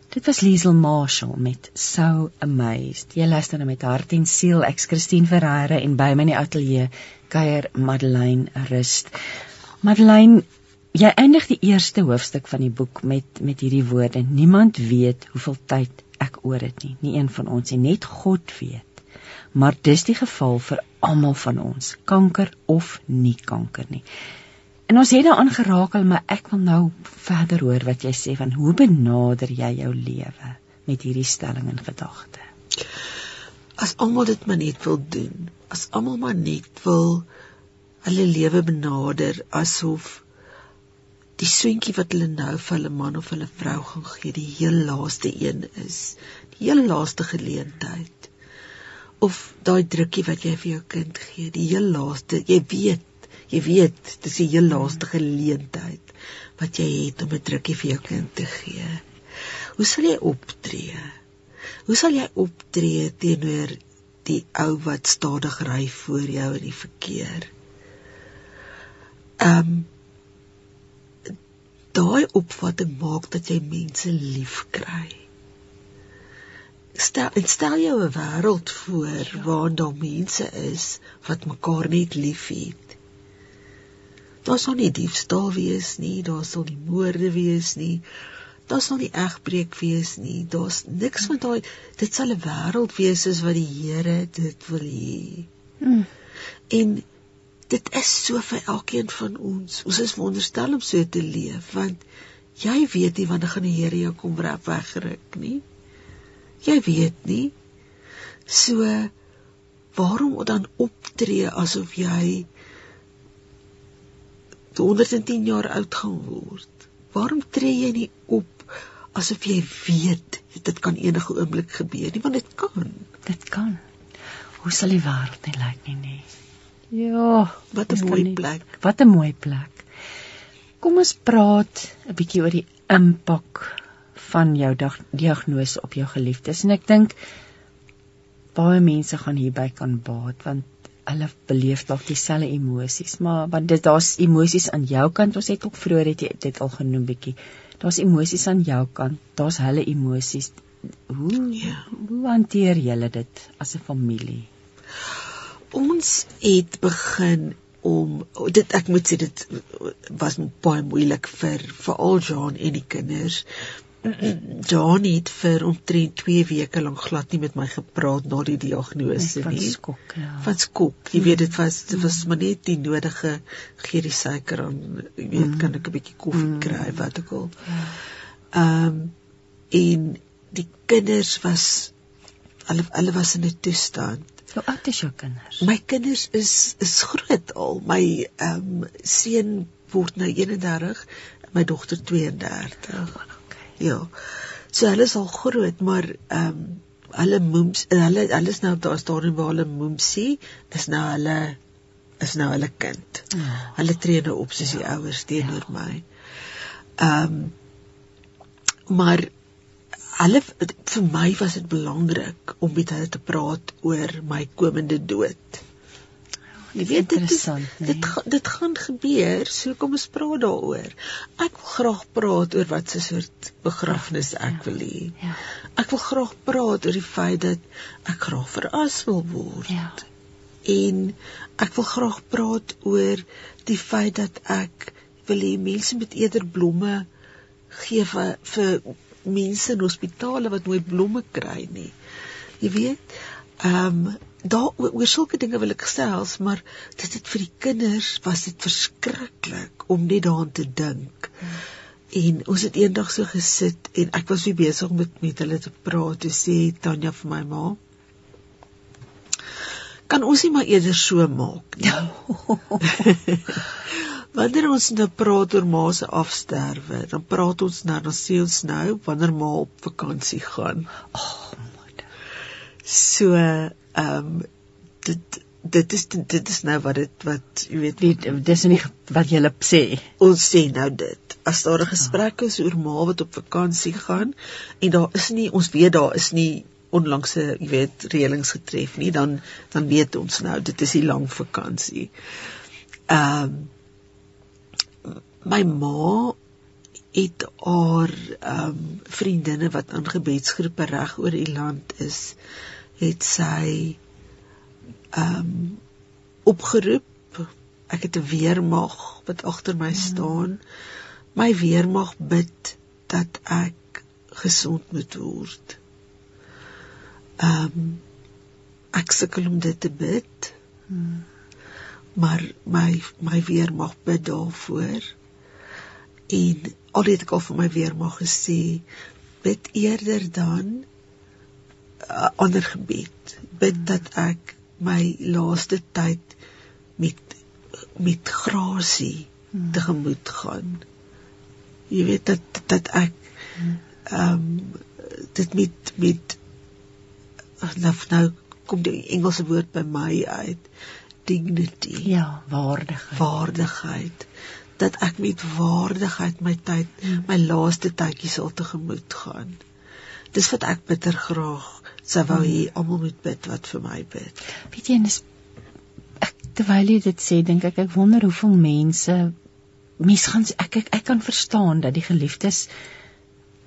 Dit was Liesel Marshall met So Amazed. Jy luister nou met hart en siel. Ek's Christine Ferreira en by my in die ateljee kuier Madeleine Rust. Madeleine Jy eindig die eerste hoofstuk van die boek met met hierdie woorde: Niemand weet hoeveel tyd ek oor het nie, nie een van ons en net God weet. Maar dis die geval vir almal van ons, kanker of nie kanker nie. En ons het daaraan geraak, maar ek wil nou verder hoor wat jy sê van hoe benader jy jou lewe met hierdie stelling in gedagte. As almal dit maar net wil doen, as almal maar net wil hulle lewe benader asof die swentjie wat hulle nou vir hulle man of hulle vrou gaan gee, die heel laaste een is, die heel laaste geleentheid. Of daai drukkie wat jy vir jou kind gee, die heel laaste, jy weet, jy weet, dis die heel laaste geleentheid wat jy het om 'n drukkie vir jou kind te gee. Hoe sal jy optree? Hoe sal jy optree teenoor die ou wat stadig ry voor jou in die verkeer? Ehm um, daai opvatting maak dat jy mense lief kry. Stel en stel jou 'n wêreld voor ja. waar daar mense is wat mekaar net liefhet. Daar sal nie diefstal wees nie, daar sal nie moorde wees nie. Daar sal nie egbreek wees nie. Daar's niks van daai dit sal 'n wêreld wees soos wat die Here dit wil hê. Hmm. En dit is so vir elkeen van ons. Ons is wonderstel om so te leef want jy weet nie wanneer gaan die Here jou kom wegruk nie. Jy weet nie. So waarom dan optree asof jy 110 jaar oud gaan word? Waarom tree jy nie op asof jy weet dit kan enige oomblik gebeur nie want dit kan. Dit kan. Hoe sal die wêreld nie lyk nie nie? Ja, wat 'n mooi plek. Wat 'n mooi plek. Kom ons praat 'n bietjie oor die impak van jou diagnose op jou geliefdes en ek dink baie mense gaan hierby kan baat want hulle beleef dalk dieselfde emosies, maar want dit daar's emosies aan jou kant. Ons het ook vroeër het jy dit al genoem bietjie. Daar's emosies aan jou kant. Daar's hulle emosies. Hoe ja. hoe hanteer julle dit as 'n familie? ons het begin om dit ek moet sê dit was baie moeilik vir veral John en die kinders. John het vir omtrent 2 weke lank glad nie met my gepraat na die diagnose nie. Van skok, ja. Van skok. Jy weet dit was dit was maar net die nodige gee die suiker aan, jy weet mm. kan ek 'n bietjie koffie mm. kry wat ek al. Ja. Ehm um, en die kinders was hulle hulle was in 'n toestand Hoe oud is jou kinders? My kinders is is groot al. My ehm um, seun word nou 31, my dogter 32. Ja. So hulle is al groot, maar ehm um, hulle moems hulle hulle is nou daar staan waar hulle moemsie is nou hulle is nou hulle kind. Oh. Hulle tree nou op soos die ja. ouers teenoor ja. my. Ehm um, maar hulle vir my was dit belangrik om met hulle te praat oor my komende dood. Jy weet dit is, nee. dit dit gaan gebeur, so kom ons praat daaroor. Ek wil graag praat oor wat se soort begrafnis ek ja, wil hê. Ja. Ek wil graag praat oor die feit dat ek graag veras wil word. Ja. En ek wil graag praat oor die feit dat ek wil hê mense moet eerder blomme gee vir, vir mense in hospitale wat nooit blomme kry nie. Jy weet, ehm um, daar oor sulke dinge wil ek gesels, maar dit het vir die kinders was dit verskriklik om net daaraan te dink. Hmm. En ons het eendag so gesit en ek was weer besig met met hulle te praat te sê Tanya vir my ma kan ons nie maar eerder so maak nie. Wanneer ons nou praat oor ma se afsterwe, dan praat ons nou dan sê ons nou wanneer ma op vakansie gaan. Ag, oh, moeder. So, ehm um, dit dit is dit is nou wat dit wat jy weet dit dis nie wat jy sê. Ons sê nou dit. As daar 'n gesprek is oor ma wat op vakansie gaan en daar is nie ons weet daar is nie onlangse jy weet reëlings getref nie, dan dan weet ons nou dit is 'n lang vakansie. Ehm um, my ma het haar ehm um, vriendinne wat aan gebedsgroepe reg oor die land is, het sy ehm um, opgeroep. Ek het 'n weermag wat agter my mm. staan. My weermag bid dat ek gesond moet word. Ehm um, ek sukkel om dit te bid. Mm. Maar my my weermag bid daarvoor en al het ek al vir my weer mag gesê bid eerder dan ander gebed bid dat ek my laaste tyd met met grasie hmm. tegemoet gaan Jy weet dat dat ek ehm um, dit met met nou nou kom die Engelse woord by my uit dignity. Ja, waardigheid. Waardigheid dat ek met waardigheid my tyd, hmm. my laaste tydjie sal tegemoet gaan. Dis wat ek bitter graag sou wou hê almal moet bid wat vir my bid. Weet jy, dis ek terwyl jy dit sê, dink ek ek wonder hoeveel mense mens gaan ek ek ek kan verstaan dat die geliefdes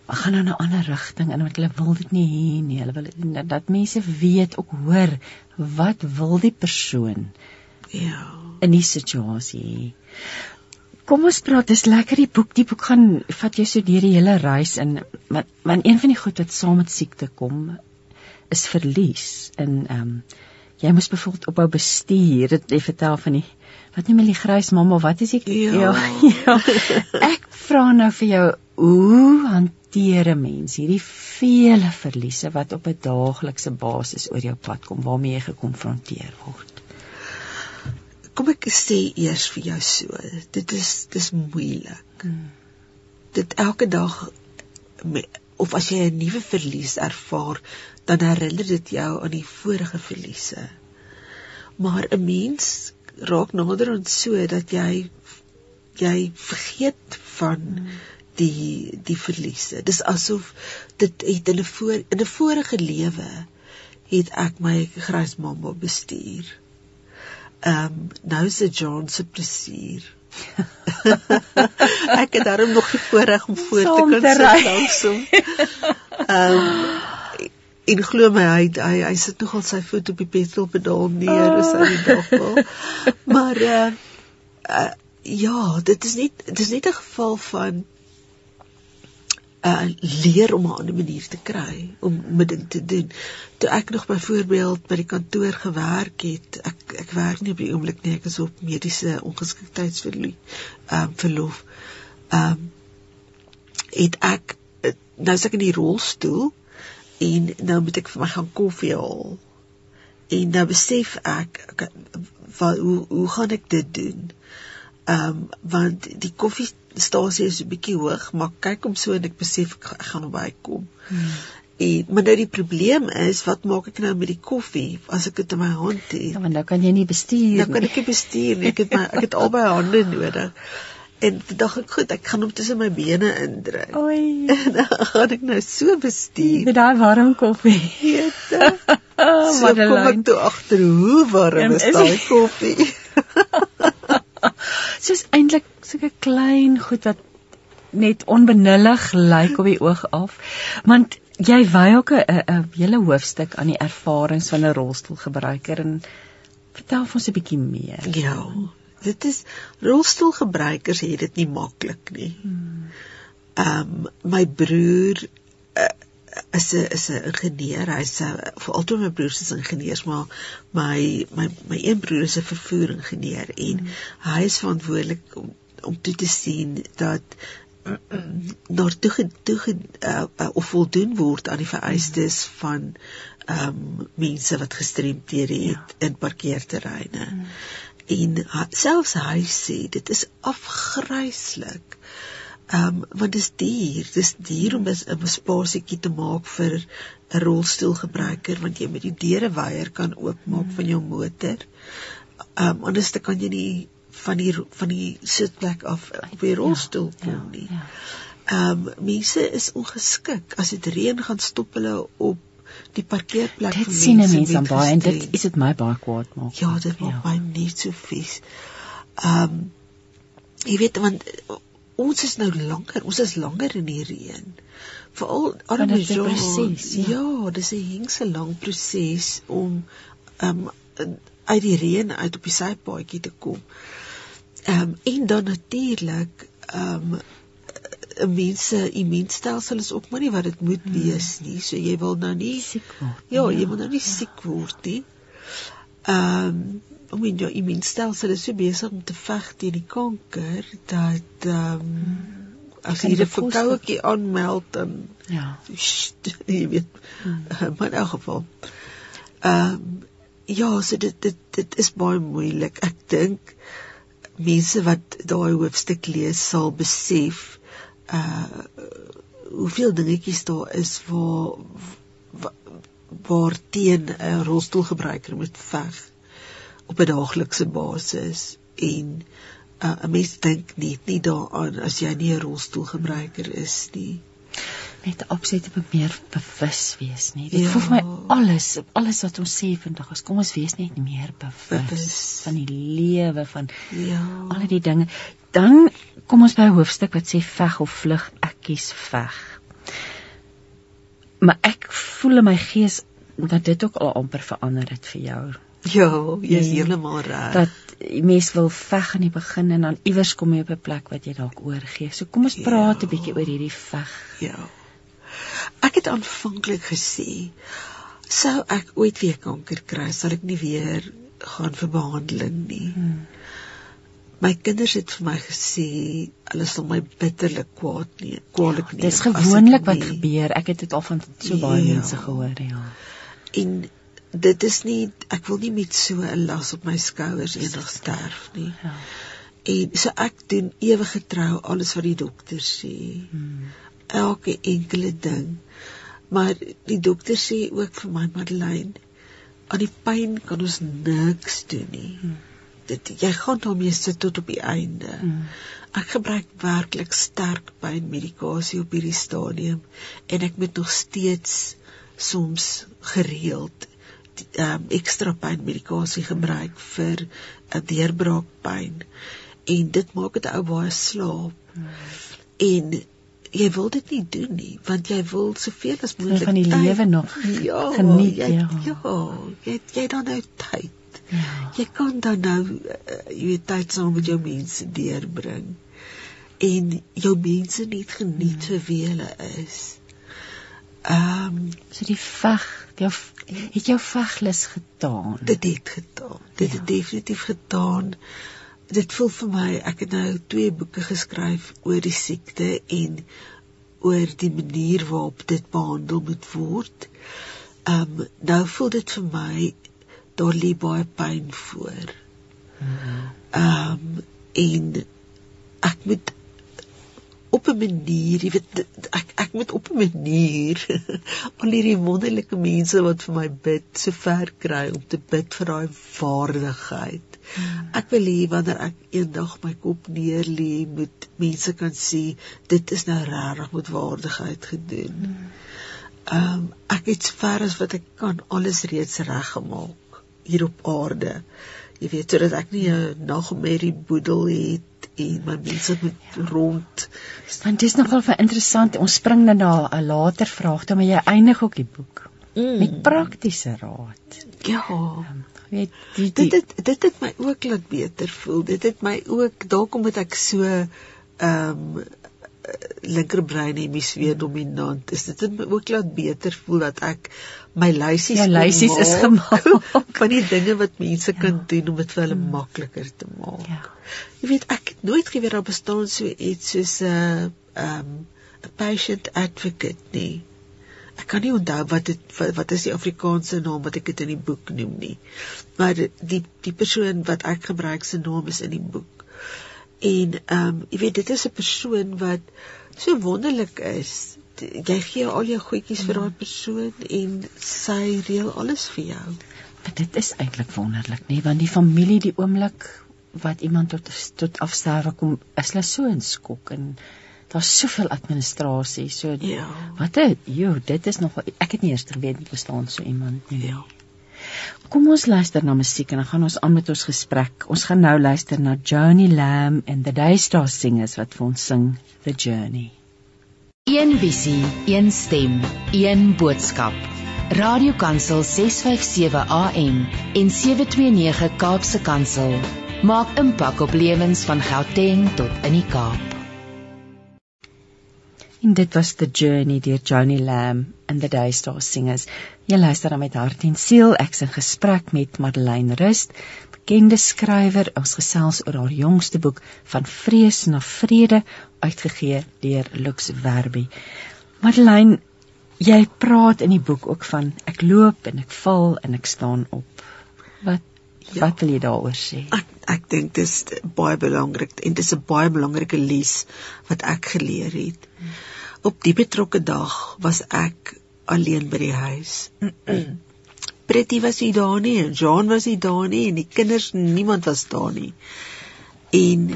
gaan nou 'n ander rigting en want hulle wil dit nie hê nie. Hulle wil dat, dat mense weet ook hoor wat wil die persoon ja in die situasie. Kom ons praat, dis lekker die boek. Die boek gaan vat jou so deur die hele reis in want want een van die goed wat saam met siekte kom is verlies. En ehm um, jy moes byvoorbeeld ophou bestuur. Dit jy vertel van die wat noem hulle die grys mamma, wat is die ja. ja, ja. Ek vra nou vir jou hoe hanteer 'n mens hierdie vele verliese wat op 'n daaglikse basis oor jou pad kom waarmee jy gekonfronteer word? kom ek sê eers vir jou so dit is dis moeilik hmm. dit elke dag of as jy 'n nuwe verlies ervaar dan herinner dit jou aan die vorige verliese maar 'n mens raak nader aan so dat jy jy vergeet van hmm. die die verliese dis asof dit het in 'n voor in 'n vorige lewe het ek my grys mamma bestuur Ehm um, nou is dit John se plesier. ek het daarom nog die voorreg om voor te kan sit langsom. Ehm um, en glo my hy hy, hy sit nogal sy voet op die petrolpedaal neer as hy die dag wil. Maar uh, uh ja, dit is net dit is net 'n geval van uh leer om 'n ander manier te kry om met ding te doen. Toe ek nog byvoorbeeld by die kantoor gewerk het, ek ek werk nie op die oomblik nie, ek is op mediese ongeskiktheidsverlof. Ehm um, verlof. Ehm um, het ek nou sit ek in die rolstoel en nou moet ek vir my gaan koffie haal. En nou besef ek wat hoe hoe gaan ek dit doen? Ehm um, want die koffiestasie is 'n bietjie hoog, maar kyk om so en ek besef ek, ek gaan naby kom. Hmm. En maar nou die probleem is, wat maak ek nou met die koffie as ek dit in my hand het? Ja, want nou kan jy nie bestuur nie. Nou kan ek nie bestuur nie. Ek het my ek het albei hande nodig. En toe dink ek, goed, ek gaan hom tussen my bene indruk. Oei. En dan gaan ek nou so bestuur met daai warm koffie. Eete. so kom ek toe agter hoe warm is daai koffie. soos eintlik sulke klein goed wat net onbenullig lyk op die oog af. Want jy wy ook 'n 'n hele hoofstuk aan die ervarings van 'n rolstoelgebruiker en vertel ons 'n bietjie meer. Ja. Dit is rolstoelgebruikers het dit nie maklik nie. Ehm um, my broer uh, is 'n is 'n ingenieur. Hy's vir altoe my broers is ingenieurs, maar my my my een broer is 'n vervoer ingenieur en mm. hy is verantwoordelik om om toe te sien dat daar toe toe uh, uh, of voldoen word aan die vereistes mm. van ehm um, mense wat gestremdhede het ja. in parkeerterreine. Mm. En selfs hy sê dit is afgryslik. Ehm um, want dit is duur. Dis duur om 'n spasietjie te maak vir 'n rolstoelgebruiker want jy met die deure weier kan oopmaak mm. van jou motor. Ehm um, anders dan kan jy nie van die van die sitplek af op die ja, rolstoel ja, kom nie. Ehm ja, ja. um, mense is ongeskik. As dit reën gaan stop hulle op die parkeerplek dit sien mense dan baie en dit is dit my baie kwaad maak. Ja, dit maak ja. my net so vies. Ehm um, jy weet want ons is nou langer, ons is langer in die reën. Veral arme proses. Ja, ja dis 'n hengse lang proses om um uit die reën uit op die sypaadjie te kom. Um en dan natuurlik um mense immuunstelsel is ook maar nie wat dit moet hmm. wees nie. So jy wil nou nie siek word. Ja, jy ja, wil nou nie ja. siek word nie. Um om in jou immuunstelsel is so besig om te veg teen die kanker dat ehm um, as jy 'n verkouetjie aanmeld dan ja jy weet hmm. maar in elk geval ehm um, ja so dit dit dit is baie moeilik ek dink mense wat daai hoofstuk lees sal besef uh hoeveel dingetjies daar is waar waar teen 'n rolstoelgebruiker moet veg op 'n daaglikse basis en uh, 'n mens dink net nie daaraan as jy nie 'n rolstoelgebruiker is nie net absoluut meer bewus wees nie. Dit ja. voel vir my alles, alles wat ons sê vandag is kom ons wees net meer bewus, bewus. van die lewe van ja. al die dinge. Dan kom ons by 'n hoofstuk wat sê veg of vlug, ek kies veg. Maar ek voel in my gees dat dit ook al amper verander het vir jou. Ja, jy is heeltemal reg. Dat mens wil veg aan die begin en dan iewers kom jy op 'n plek wat jy dalk oorgee. So kom ons praat ja. 'n bietjie oor hierdie veg. Ja. Ek het aanvanklik gesê sou ek ooit weer kanker kry, sal ek nie weer gaan vir behandeling nie. Hmm. My kinders het vir my gesê hulle sal my bitterlik kwaad nie, kwaadlik nie. Ja, dis gewoonlik wat gebeur. Ek het dit al van so baie ja. mense gehoor, ja. En dit is nie ek wil nie met so 'n las op my skouers eendag sterf nie. Ja. En so ek doen ewige trou alles wat die dokter sê. Hmm elke enkele ding. Maar die dokter sê ook vir my Madeleine, aan die pyn kan ons niks doen nie. Hmm. Dit jy gaan daarmee sit tot op die einde. Hmm. Ek gebruik werklik sterk pynmedikasie op hierdie stadium en ek moet nog steeds soms gereeld um, ekstra pynmedikasie gebruik vir 'n deurbraakpyn en dit maak dit ou baie slaap. Hmm. En jy wil dit nie doen nie want jy wil soveel as moontlik van die lewe nog ja, geniet jy, ja ja jy jy dan nou tyd ja. jy kan dan nou uh, jy weet tyd saam met jou mense deurbring en jou mense net geniet vir wie hulle is ehm um, so die veg jou het jou veglus gedaan dit het gedaan dit ja. het definitief gedaan dit voel vir my ek het nou twee boeke geskryf oor die siekte en oor die manier waarop dit behandel moet word. Ehm um, nou voel dit vir my daar lê baie pyn voor. Ehm um, en ek moet op 'n manier, jy weet ek ek moet op 'n manier al hierdie wonderlike mense wat vir my bid, so ver kry om te bid vir daai waardigheid Hmm. Ek wil hê wanneer ek eendag my kop neer lê, moet mense kan sien dit is nou regtig met waardigheid gedoen. Ehm um, ek het ver as wat ek kan alles reeds reggemaak hier op aarde. Jy weet sodat ek nie 'n nagmerrie boedel het en my mense moet ja. rond. Want dit is nogal vir interessant. Ons spring nou na 'n later vraag toe, maar jy eindig ook die boek mm. met praktiese raad. Ja. Um, weet die, die dit het, dit het my ook laat beter voel. Dit het my ook dalk omdat ek so ehm um, linkerbrein hemisfeer dominant is dit het my ook laat beter voel dat ek my lysies ja, lysies is gemaak van die dinge wat mense ja. kan doen om dit vir hulle hmm. makliker te maak. Ja. Jy weet ek het nooit geweet daar bestaan so iets soos 'n ehm 'n patient advocate nie ek kan nie onthou wat dit wat, wat is die Afrikaanse naam wat ek dit in die boek noem nie. Maar die die persoon wat ek gebruik se naam is in die boek. En ehm um, jy weet dit is 'n persoon wat so wonderlik is. Jy gee al jou goedjies vir daai persoon en sy reël alles vir jou. Maar dit is eintlik wonderlik, nee, want die familie die oomblik wat iemand tot tot afsterwe kom, is hulle so in skok en daar's soveel administrasie. So ja. Wat het jo, dit is nog ek het nie eers geweet dit bestaan so iemand nie. Ja. Kom ons luister na musiek en dan gaan ons aan met ons gesprek. Ons gaan nou luister na Johnny Lamb and the Daystar Singers wat vir ons sing The Journey. Een visie, een stem, een boodskap. Radiokansel 657 AM en 729 Kaapse Kansel maak impak op lewens van Gauteng tot in die Kaap. En dit was The Journey deur Johnny Lamb and the Daystar Singers. Jy luister dan met hart en siel. Ek's in gesprek met Madeleine Rust, bekende skrywer. Ons gesels oor haar jongste boek Van Vrees na Vrede, uitgegee deur Lux Werby. Madeleine, jy praat in die boek ook van ek loop en ek val en ek staan op. Wat Ja. Wat wil jy daaroor sê? Ek ek dink dit is baie belangrik en dit is 'n baie belangrike les wat ek geleer het. Op die betrokke dag was ek alleen by die huis. Pretty was nie daar nie en Jean was nie daar nie en die kinders niemand was daar nie. En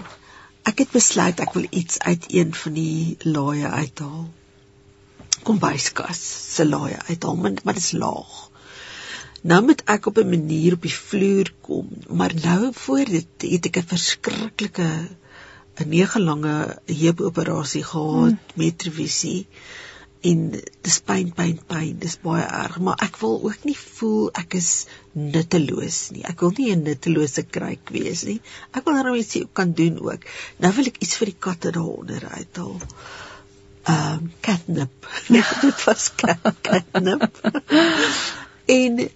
ek het besluit ek wil iets uit een van die laaie uithaal. Kombuiskas se laaie uithaal, maar dit is laag. Nou moet ek op 'n manier op die vloer kom, maar nou voor dit het ek 'n verskriklike 'n nege lange heupoperasie gehad hmm. met revisie en dis pyn pyn pyn dis baie erg maar ek wil ook nie voel ek is nutteloos nie. Ek wil nie 'n nuttelose kruik wees nie. Ek wil nou iets kan doen ook. Nou wil ek iets vir die katte daaronder uithaal. Ehm um, catnip. Ja. Dit was catnip. En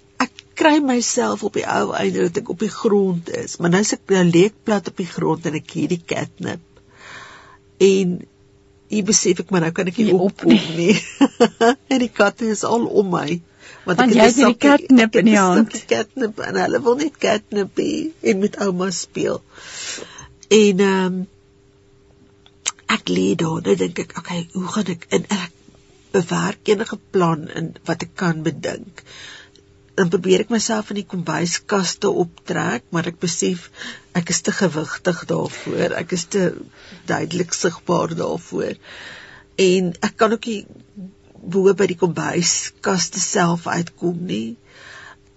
kry myself op die ou einde dat ek op die grond is maar nou is ek nou leek plat op die grond en ek hierdie catnip en Ek besef ek maar nou kan ek nie opkom nie. en die katte is al om my. Want, want jy het die catnip in die hand. Die catnip en hulle wil net catnip en met ouma speel. En ehm um, ek lê daar, nou dink ek, okay, hoe gaan ek in ek bewerk enige plan in wat ek kan bedink dan probeer ek myself in die kombuiskaste optrek, maar ek besef ek is te gewigtig daarvoor. Ek is te duidelik sigbaar daarvoor. En ek kan ook nie bo by die kombuiskaste self uitkom nie.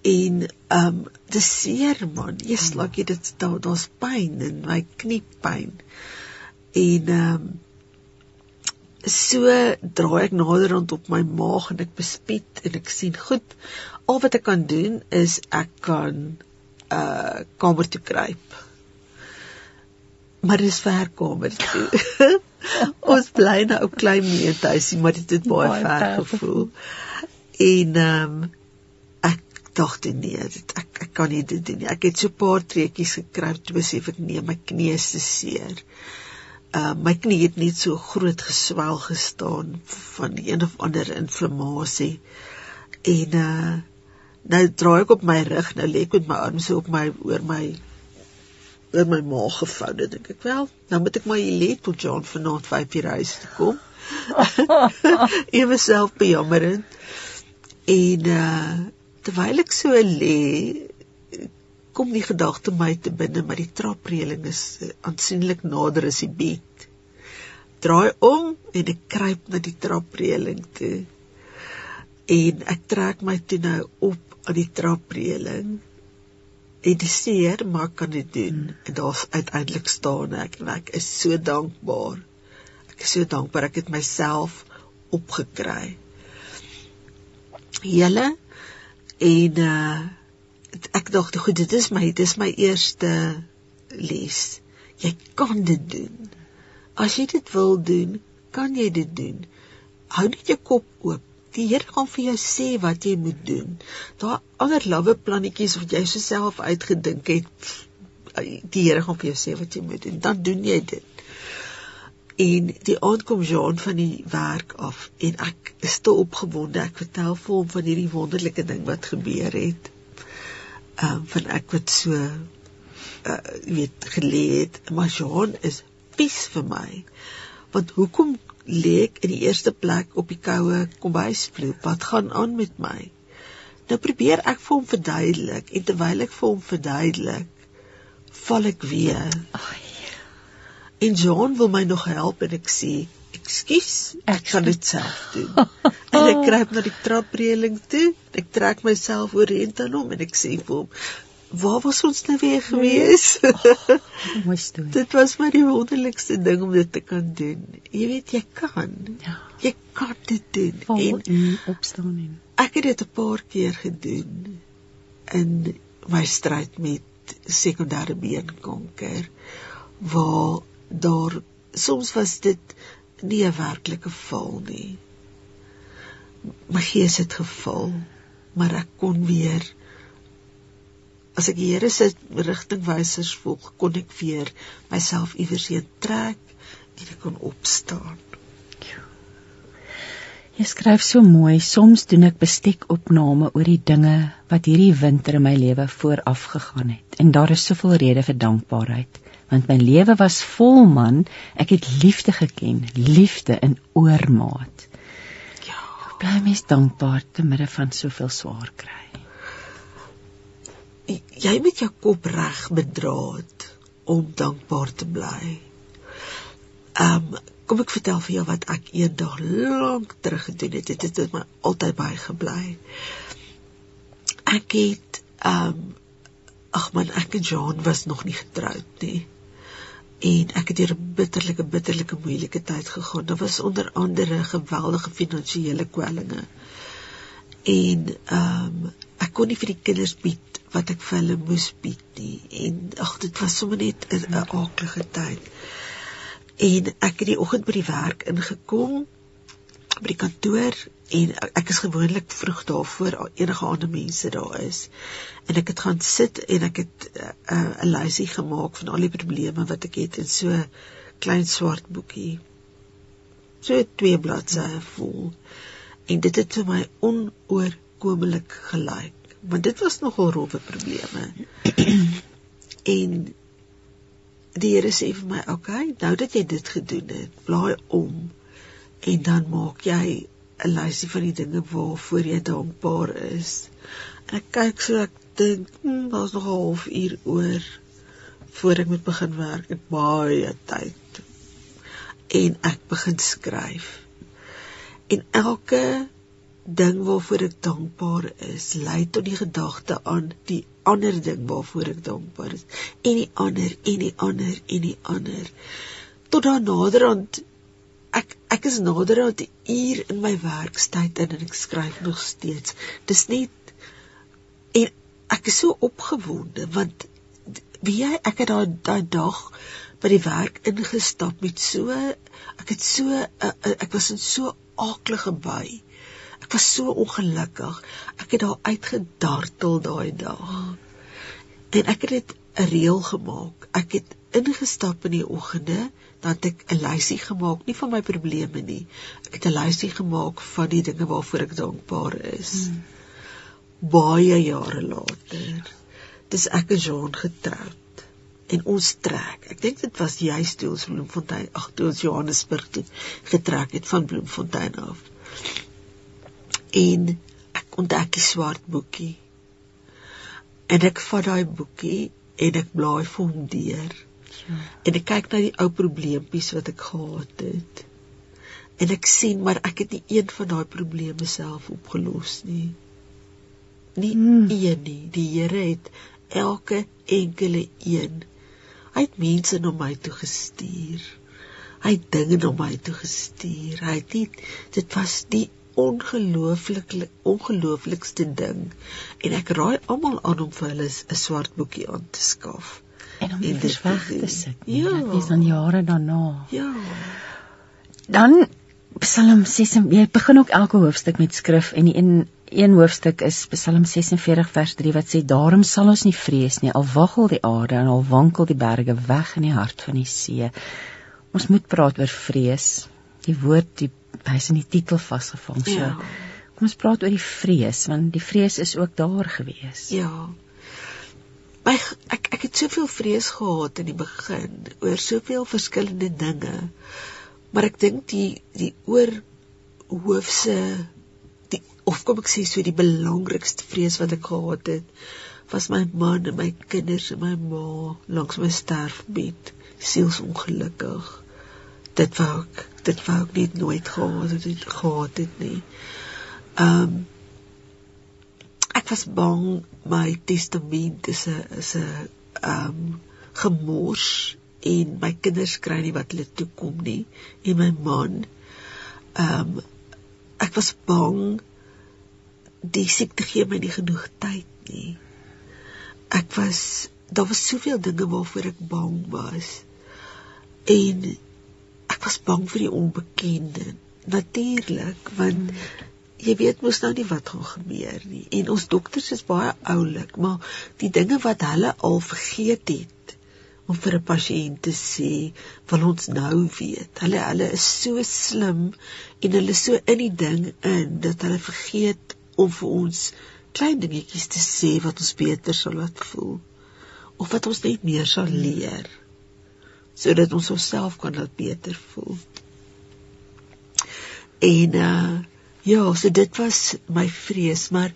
En ehm um, dis seer man. Hmm. laat jy dit daar daar's pyn in my kniepyn. En ehm um, so draai ek naderhand op my maag en ek bespied en ek sien goed al wat ek kan doen is ek kan uh kamer toe kruip. Maar dis ver kamer toe. Ons bly nou ou klein meentuisie, maar dit het baie, baie ver gevoel. En ehm um, ek dink nee, dit ek ek kan nie dit doen nie. Ek het so 'n paar treetjies gekruip toe besef ek nee, my knie is te seer. Uh my knie het net so groot geswel gestaan van een of ander inflammasie. En uh nou draai ek op my rug, nou lê ek met my arms so op my oor my oor my maag gevou. Dit dink ek wel. Nou moet ek maar hier lê tot John vanaand 5 uur huis toe kom. Ewe self bejammerend. En uh terwyl ek so lê, kom die gedagte my te binne, maar die trapreëling is uh, aansienlik nader as die bed. Draai om en ek kruip na die trapreëling toe. En ek trek my toe nou op aan die trapreëling en dit seer maar kan dit doen. En daar's uiteindelik staan ek en ek is so dankbaar. Ek is so dankbaar. Ek het myself opgekry. Julle en uh, ek dink goed dit is my dit is my eerste les jy kan dit doen as jy dit wil doen kan jy dit doen hou net jou kop oop Die Here gaan vir jou sê wat jy moet doen. Daar ander lawwe plannetjies wat jy self uitgedink het. Die Here gaan vir jou sê wat jy moet doen. Dan doen jy dit. En die aand kom Jean van die werk af en ek is te opgewonde. Ek vertel vir hom van hierdie wonderlike ding wat gebeur het. Um, van ek wat so uh weet gelê het, maar Jean is pies vir my. Want hoekom lê ek in die eerste plek op die koue kombuisvloer. Wat gaan aan met my? Nou probeer ek vir hom verduidelik en terwyl ek vir hom verduidelik, val ek weer. Ai. En John wil my nog help en ek sê, "Ekskuus, ek gaan dit self doen." en ek kruip na die trapreëling toe. Ek trek myself oorheen aan hom en ek sê vir hom, waar was ons nou weer gewees? Oh, mooi storie. dit was maar die wonderlikste ding om dit te kan doen. Jy weet jy kan. Ja. Jy kan dit doen. Val en opstaan en. Ek het dit 'n paar keer gedoen in my stryd met sekondêre beenkanker waar daar soms was dit nie 'n werklike val nie. My gees het geval, maar ek kon weer as ek die Here se rigtingwysers volg, kon ek weer myself iewers heen trek en ek kon opstaan. Jy skryf so mooi, soms doen ek bestekopname oor die dinge wat hierdie winter in my lewe vooraf gegaan het. En daar is soveel redes vir dankbaarheid, want my lewe was vol man, ek het liefde geken, liefde in oormaat. Ja, bly mens dankbaar te midde van soveel swaar kry. Jy moet jou kop reg bedraad om dankbaar te bly. Ehm um, kom ek vertel vir jou wat ek eendag lank terug gedoen het. Dit het my altyd bygebly. Ek het ehm um, ag man, ek en John was nog nie getroud nie. En ek het deur 'n bitterlike bitterlike moeilike tyd gegaan. Daar was onder andere geweldige finansiële kwellinge. En ehm um, ek kon nie vir die kinders bied wat ek vir hulle moes bied nie. En ag dit was sommer net 'n aardige tyd en ek het die oggend by die werk ingekom by die kantoor en ek is gewoonlik vroeg daar voor enige ander mense daar is. En ek het gaan sit en ek het eh, eh, 'n uh, lysie gemaak van al die probleme wat ek het in so klein swart boekie. So twee bladsye vol. En dit het vir my onoorkomelik gelyk want dit was nogal rowwe probleme. En die Here sê vir my, "Oké, okay, nou dat jy dit gedoen het, blaai om en dan maak jy 'n lysie van die dinge waarvoor jy dankbaar is." En ek kyk so ek dink, hm, daar's nog 'n halfuur oor voor ek moet begin werk. Ek baie tyd. En ek begin skryf. En elke ding waarvoor ek dankbaar is, lei tot die gedagte aan die ander ding waarvoor ek dankbaar is en die ander en die ander en die ander tot daar naderhand ek ek is naderhand 'n uur in my werkstyd in en ek skryf nog steeds dis net en ek is so opgewonde want wie jy ek het daai daai dag by die werk ingestap met so ek het so uh, uh, ek was in so aaklige by Ek was so ongelukkig. Ek het daar uitgedartel daai dag. En ek het dit 'n reël gemaak. Ek het ingestap in die oggende dat ek 'n lysie gemaak, nie van my probleme nie. Ek het 'n lysie gemaak van die dinge waarvoor ek dankbaar is. Hmm. Baie jare later, dis ek en Jean getroud en ons trek. Ek dink dit was juist toe ons Bloemfontein, ag toe ons Johannesburg toe getrek het van Bloemfontein af en ek ontdek die swart boekie. En ek vat daai boekie en ek blaai vir hom deur. Ja. En ek kyk na die ou probleempies wat ek gehad het. En ek sien maar ek het nie een van daai probleme self opgelos nie. Nie hmm. een nie. Die Here het elke enkele een. Hy het mense na my toe gestuur. Hy het dinge na my toe gestuur. Hy het nie dit was die ongelooflik ongelooflikste ding en ek raai almal aan om vir hulle 'n swart boekie aan te skaf en om dit weg te sit. Ja, dis dan jare daarna. Ja. Dan Psalm 6 jy begin ook elke hoofstuk met skrif en die een een hoofstuk is Psalm 46 vers 3 wat sê daarom sal ons nie vrees nie al waggel die aarde en al wankel die berge weg in die hart van die see. Ons moet praat oor vrees. Die woord die hy's in die titel vasgevang. So ja. kom ons praat oor die vrees want die vrees is ook daar gewees. Ja. My ek ek het soveel vrees gehad in die begin oor soveel verskillende dinge. Maar ek dink die die oor hoofse die of kom ek sê so die belangrikste vrees wat ek gehad het was my man en my kinders en my ma langs my sterfbed sielsongelukkig dit wou ek dit wou ek net nooit gehad het, het gehad het nie. Ehm um, ek was bang my testament is 'n is 'n ehm um, gemors en my kinders kry nie wat hulle toekom nie en my man ehm um, ek was bang die siekte gee my nie genoeg tyd nie. Ek was daar was soveel dinge waarvoor ek bang was. En ek was bang vir die onbekende. Natuurlik want jy weet mos nou nie wat gaan gebeur nie. En ons dokters is baie oulik maar die dinge wat hulle al vergeet het om vir 'n pasiënt te sê wil ons nou weet. Hulle hulle is so slim en hulle so in die ding in dat hulle vergeet om vir ons klein dingetjies te sê wat ons beter sal laat voel of wat ons net meer sal leer sodat ons onsself kan laat beter voel. En uh ja, so dit was my vrees, maar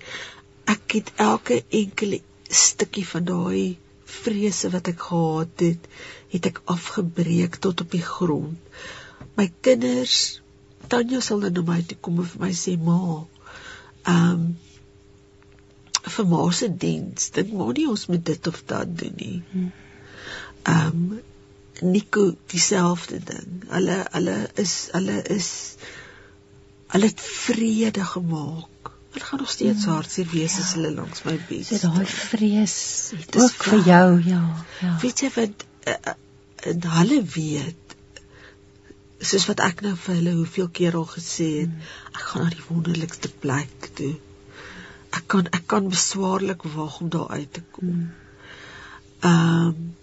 ek het elke enkele stukkie van daai vrese wat ek gehad het, het ek afgebreek tot op die grond. My kinders, Tanya sal dan na my toe kom en vir my sê, "Ma, ehm um, vir ma se diens, dink maar nie ons moet dit of dat doen nie." Ehm um, Nico dieselfde ding. Hulle hulle is hulle is hulle het vrede gemaak Dit gaan nog steeds mm. hartseer wees ja. as hulle langs my bes. Dit daai vrees ook vir jou, ja, ja. Weet jy wat uh, uh, hulle weet soos wat ek nou vir hulle hoeveel keer al gesê het, mm. ek gaan na die wonderlikste plek toe. Ek kan ek kan beswaarlik wag om daar uit te kom. Mm. Ehm um,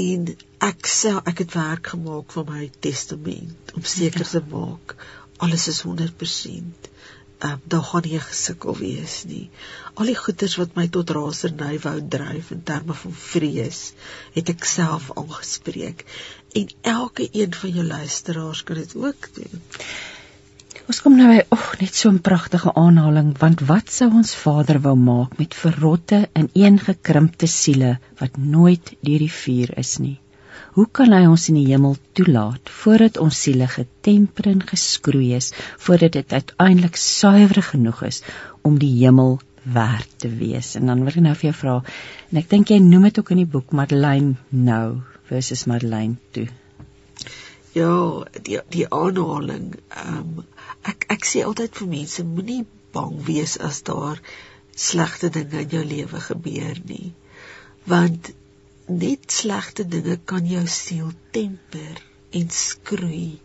en ek sê ek het werk gemaak vir my testament om seker te maak alles is 100% uh, daar gaan nie gesukkel wees nie. Al die goeters wat my tot rasernay wou dryf in terme van vrees, het ek self aangespreek en elke een van jou luisteraars kan dit ook doen. Ons kom nou by ag net so 'n pragtige aanhaling want wat sou ons Vader wou maak met verrotte en eengekrimpte siele wat nooit deur die vuur is nie. Hoe kan hy ons in die hemel toelaat voordat ons siele getemper en geskroei is, voordat dit uiteindelik suiwer genoeg is om die hemel werd te wees? En dan wil ek nou vir jou vra, en ek dink jy noem dit ook in die boek Madeleine nou versus Madeleine toe. Ja, die die aanhaling, ehm um, ek ek sê altyd vir mense moenie bang wees as daar slegte dinge in jou lewe gebeur nie. Want net slegte dinge kan jou siel temper en skroei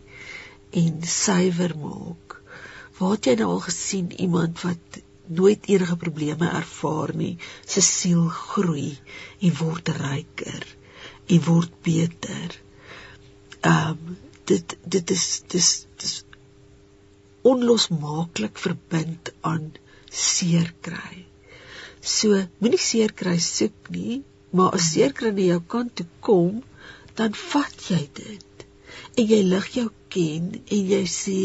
en suiwer maak. Waar het jy nou al gesien iemand wat nooit enige probleme ervaar nie, se siel groei en word ryker en word beter. Ehm um, dit dit is dis dis onlosmaaklik verbind aan seer kry. So moenie seer kry soek nie, Maar as sekerheid na jou kant toe kom, dan vat jy dit. En jy lig jou ken en jy sê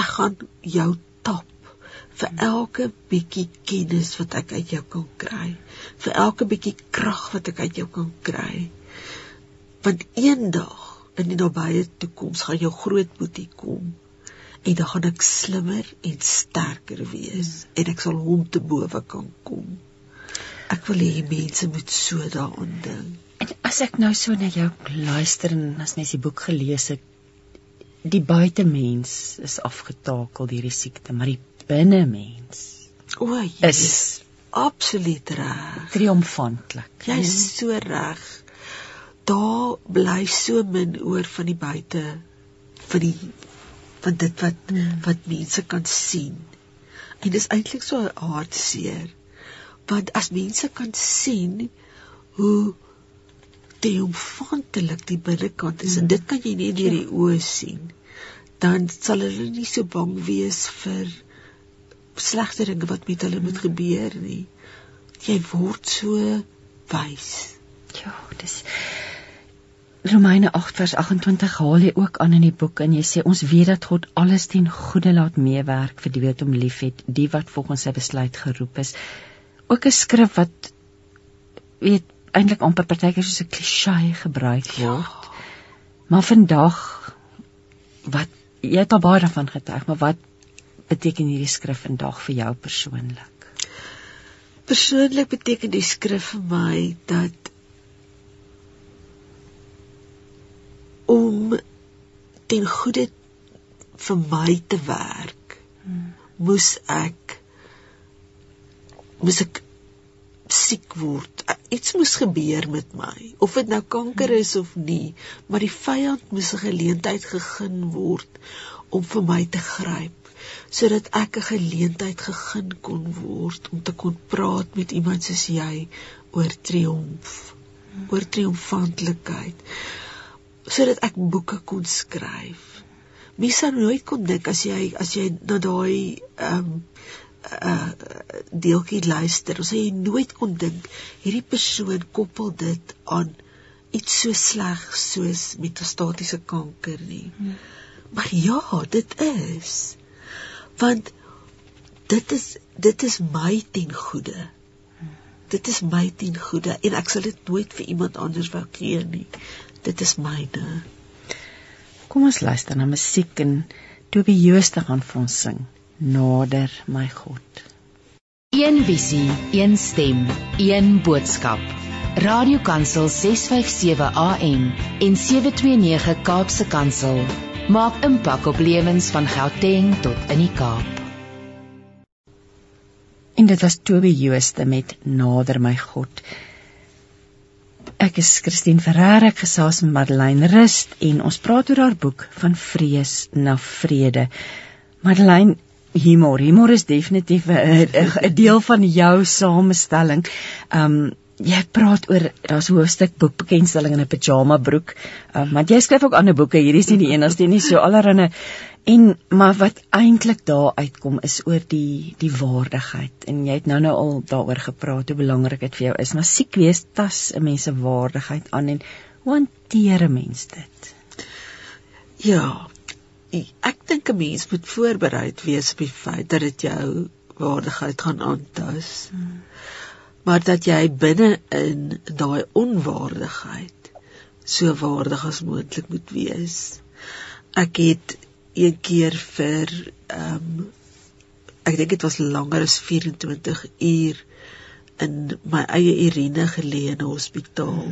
ek gaan jou tap vir elke bietjie kennis wat ek uit jou kan kry, vir elke bietjie krag wat ek uit jou kan kry. Want eendag in die nabye toekoms gaan jou groot boetie kom en dan gaan ek slimmer en sterker wees en ek sal hom te bowe kan kom. Ek wil hê mense moet so daaraan dink. En as ek nou so na jou luister en as mens die boek gelees het, die buitemens is afgetakel deur die siekte, maar die binnemens o, is absoluut reg. Triomfantlik. Jy's so reg. Daar bly so min oor van die buite vir die van dit wat hmm. wat mense kan sien. En dis eintlik so hartseer want as mense kan sien hoe triomfantelik die binnekant is mm. en dit kan jy nie deur die ja. oë sien dan sal hulle nie so bang wees vir slegte dinge wat met hulle moet gebeur nie jy word so wys ja dis Romeine 8 vers 28 haal jy ook aan in die boek en jy sê ons weet dat God alles ten goeie laat meewerk vir die wat hom liefhet, die wat volgens sy besluit geroep is ook 'n skrif wat weet eintlik amper partykeer soos 'n klisjé gebruik ja. word. Ja. Maar vandag wat jy het al baie daarvan getuig, maar wat beteken hierdie skrif vandag vir jou persoonlik? Persoonlik beteken die skrif vir my dat om ten goeie vir my te werk, hmm. moes ek moes ek siek word. Iets moes gebeur met my. Of dit nou kanker is of nie, maar die vyand moes 'n geleentheid gegee word om vir my te gryp sodat ek 'n geleentheid gegee kon word om te kon praat met iemand soos jy oor triomf. oor triomfantlikheid sodat ek boeke kon skryf. Mens sou nooit kon dink as jy as jy na daai ehm um, uh deeltjie luister, as jy nooit kon dink hierdie persoon koppel dit aan iets so sleg soos metastatiese kanker nie. Hmm. Maar ja, dit is. Want dit is dit is my ten goeie dit is my ten goeie en ek sal dit nooit vir iemand anders wou gee nie. Dit is myne. Kom ons luister na musiek en Toby Jooste gaan vir ons sing. Nader my God. Een visie, een stem, een boodskap. Radiokansel 657 AM en 729 Kaapse Kansel maak impak op lewens van Gauteng tot in die Kaap. En dit was Toby Jooste met Nader my God. Ek is Christine Ferreira, ek gesels met Madeleine Rust en ons praat oor haar boek van vrees na vrede. Madeleine, humor, humor is definitief 'n deel van jou samestelling. Um jy praat oor daar's 'n hoofstuk boekbekenstelling in 'n pyjama broek. Um, want jy skryf ook ander boeke, hierdie is nie die enigste nie, so allerhande En maar wat eintlik daar uitkom is oor die die waardigheid en jy het nou nou al daaroor gepraat hoe belangrik dit vir jou is. Maar siek wees tas 'n mens se waardigheid aan en hoe hanteer 'n mens dit? Ja. Ek dink 'n mens moet voorbereid wees op die feit dat dit jou waardigheid gaan aantas. Hmm. Maar dat jy binne in daai onwaardigheid so waardig as moontlik moet wees. Ek het een keer vir ehm um, ek dink dit was langer as 24 uur in my eie Irene geleë in 'n hospitaal.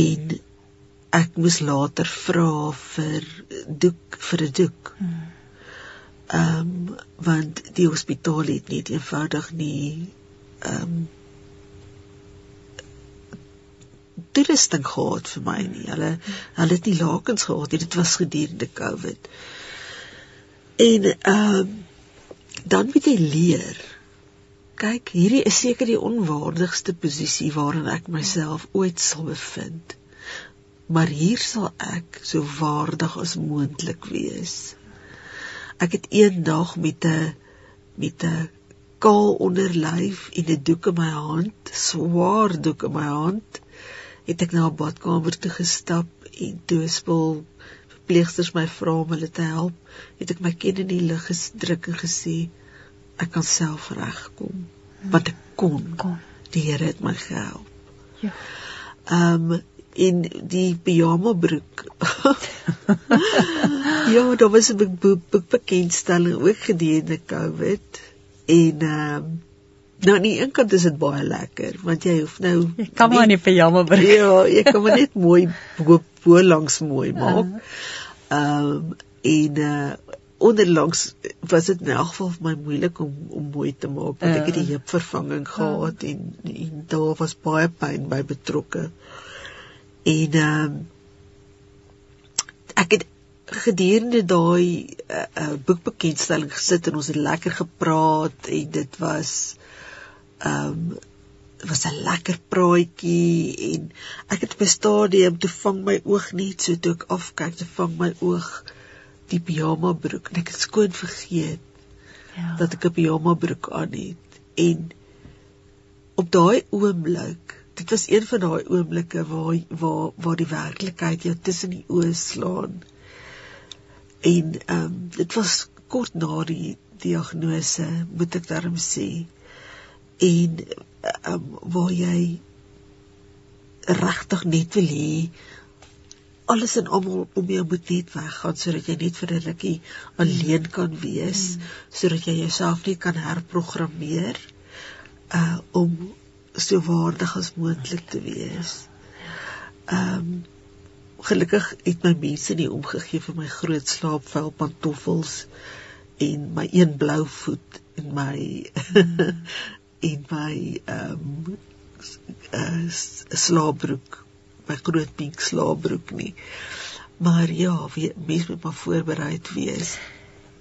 En ek moes later vra vir doek vir 'n doek. Ehm um, want die hospitaal het nie eenvoudig nie ehm um, toerusting gehad vir my nie. Hulle hulle het nie lakens gehad nie. Dit was gedurende COVID. En ehm uh, dan moet jy leer. Kyk, hierdie is seker die onwaardigste posisie waarin ek myself ooit sal bevind. Maar hier sal ek so waardig as moontlik wees. Ek het eendag met 'n met 'n kaal onderlyf en 'n doek in my hand, swaar doek in my hand het ek na 'n badkamer toe gestap en toe spul verpleegsters my vra om hulle te help, het ek my kin in die lug gedruk en gesê ek kan self regkom. Wat ek kon. kon. Die Here het my gehelp. Ja. Ehm um, in die pyjama broek. ja, daar was 'n boekbekendstelling ook gedurende COVID en ehm um, Nou aan die een kant is dit baie lekker want jy hoef nou jy kan maar nie jammer bring. Ja, jy kan maar net mooi bo, bo langs mooi maak. Ehm um, en uh onderlangs was dit in elk geval vir my moeilik om om mooi te maak want ek het die heupvervanging gehad en, en daar was baie pyn by betrokke. En ehm um, ek het gedurende daai uh, uh boekbekendstelling gesit en ons het lekker gepraat en dit was ehm um, was 'n lekker praatjie en ek het op 'n stadium toe vang my oog net so toe ek afkyk te vang my oog die pyjama broek en ek het skoon vergeet ja. dat ek 'n pyjama broek aan het. En op daai oomblik dit was een van daai oomblikke waar waar waar die werklikheid jou tussen die oë slaan. En ehm um, dit was kort na die diagnose moet ek daarom sê en um, waar jy regtig net wil hê alles en almal om jou moet net weggaan sodat jy net vir 'n rukkie alleen kan wees mm. sodat jy jouself net kan herprogrammeer uh om so waardig as moontlik te wees. Ehm um, gelukkig het my mense nie omgegee vir my groot slaapvel pantoffels en my een blou voet en my mm. en my ehm um, uh, slaapbroek, my groot pink slaapbroek nie. Maar ja, mens moet maar voorbereid wees.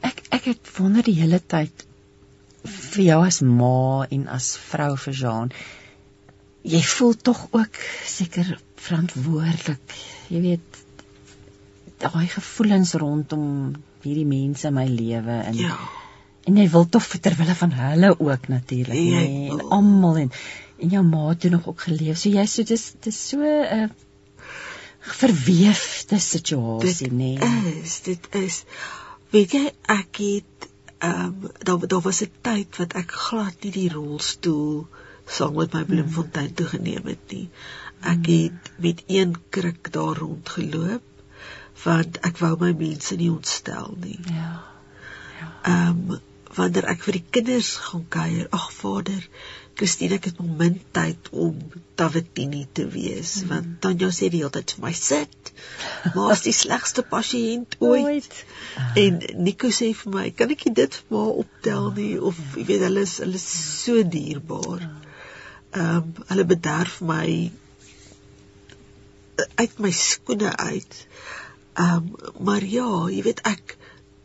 Ek ek het wonder die hele tyd vir jou as ma en as vrou vir Jean jy voel tog ook seker verantwoordelik. Jy weet daai gevoelens rondom hierdie mense in my lewe en Ja. En jy wil tog ter wille van hulle ook natuurlik Jy nee, en almal en en jou ma toe nog ook geleef. So jy so dis dis so 'n uh, verweefde situasie nê. is dit is weet jy ek het ehm um, daar daar was 'n tyd wat ek glad nie die rolstoel saam met my Bloemfontein toe geneem het nie ek het met een krik daar rondgeloop want ek wou my mense nie ontstel nie Ja. ehm um, wanneer ek vir die kinders gaan kuier ag vader Christine ek het nog min tyd om Tawetini te wees mm. want Tanya sê die hele tyd vir my sit maar's die slegste pasiënt ooit. en Nico sê vir my kan ek dit vir maar optel nie? Of jy weet hulle is hulle is so dierbaar. Ehm um, hulle bederf my uit my skoene uit. Ehm um, maar ja jy weet ek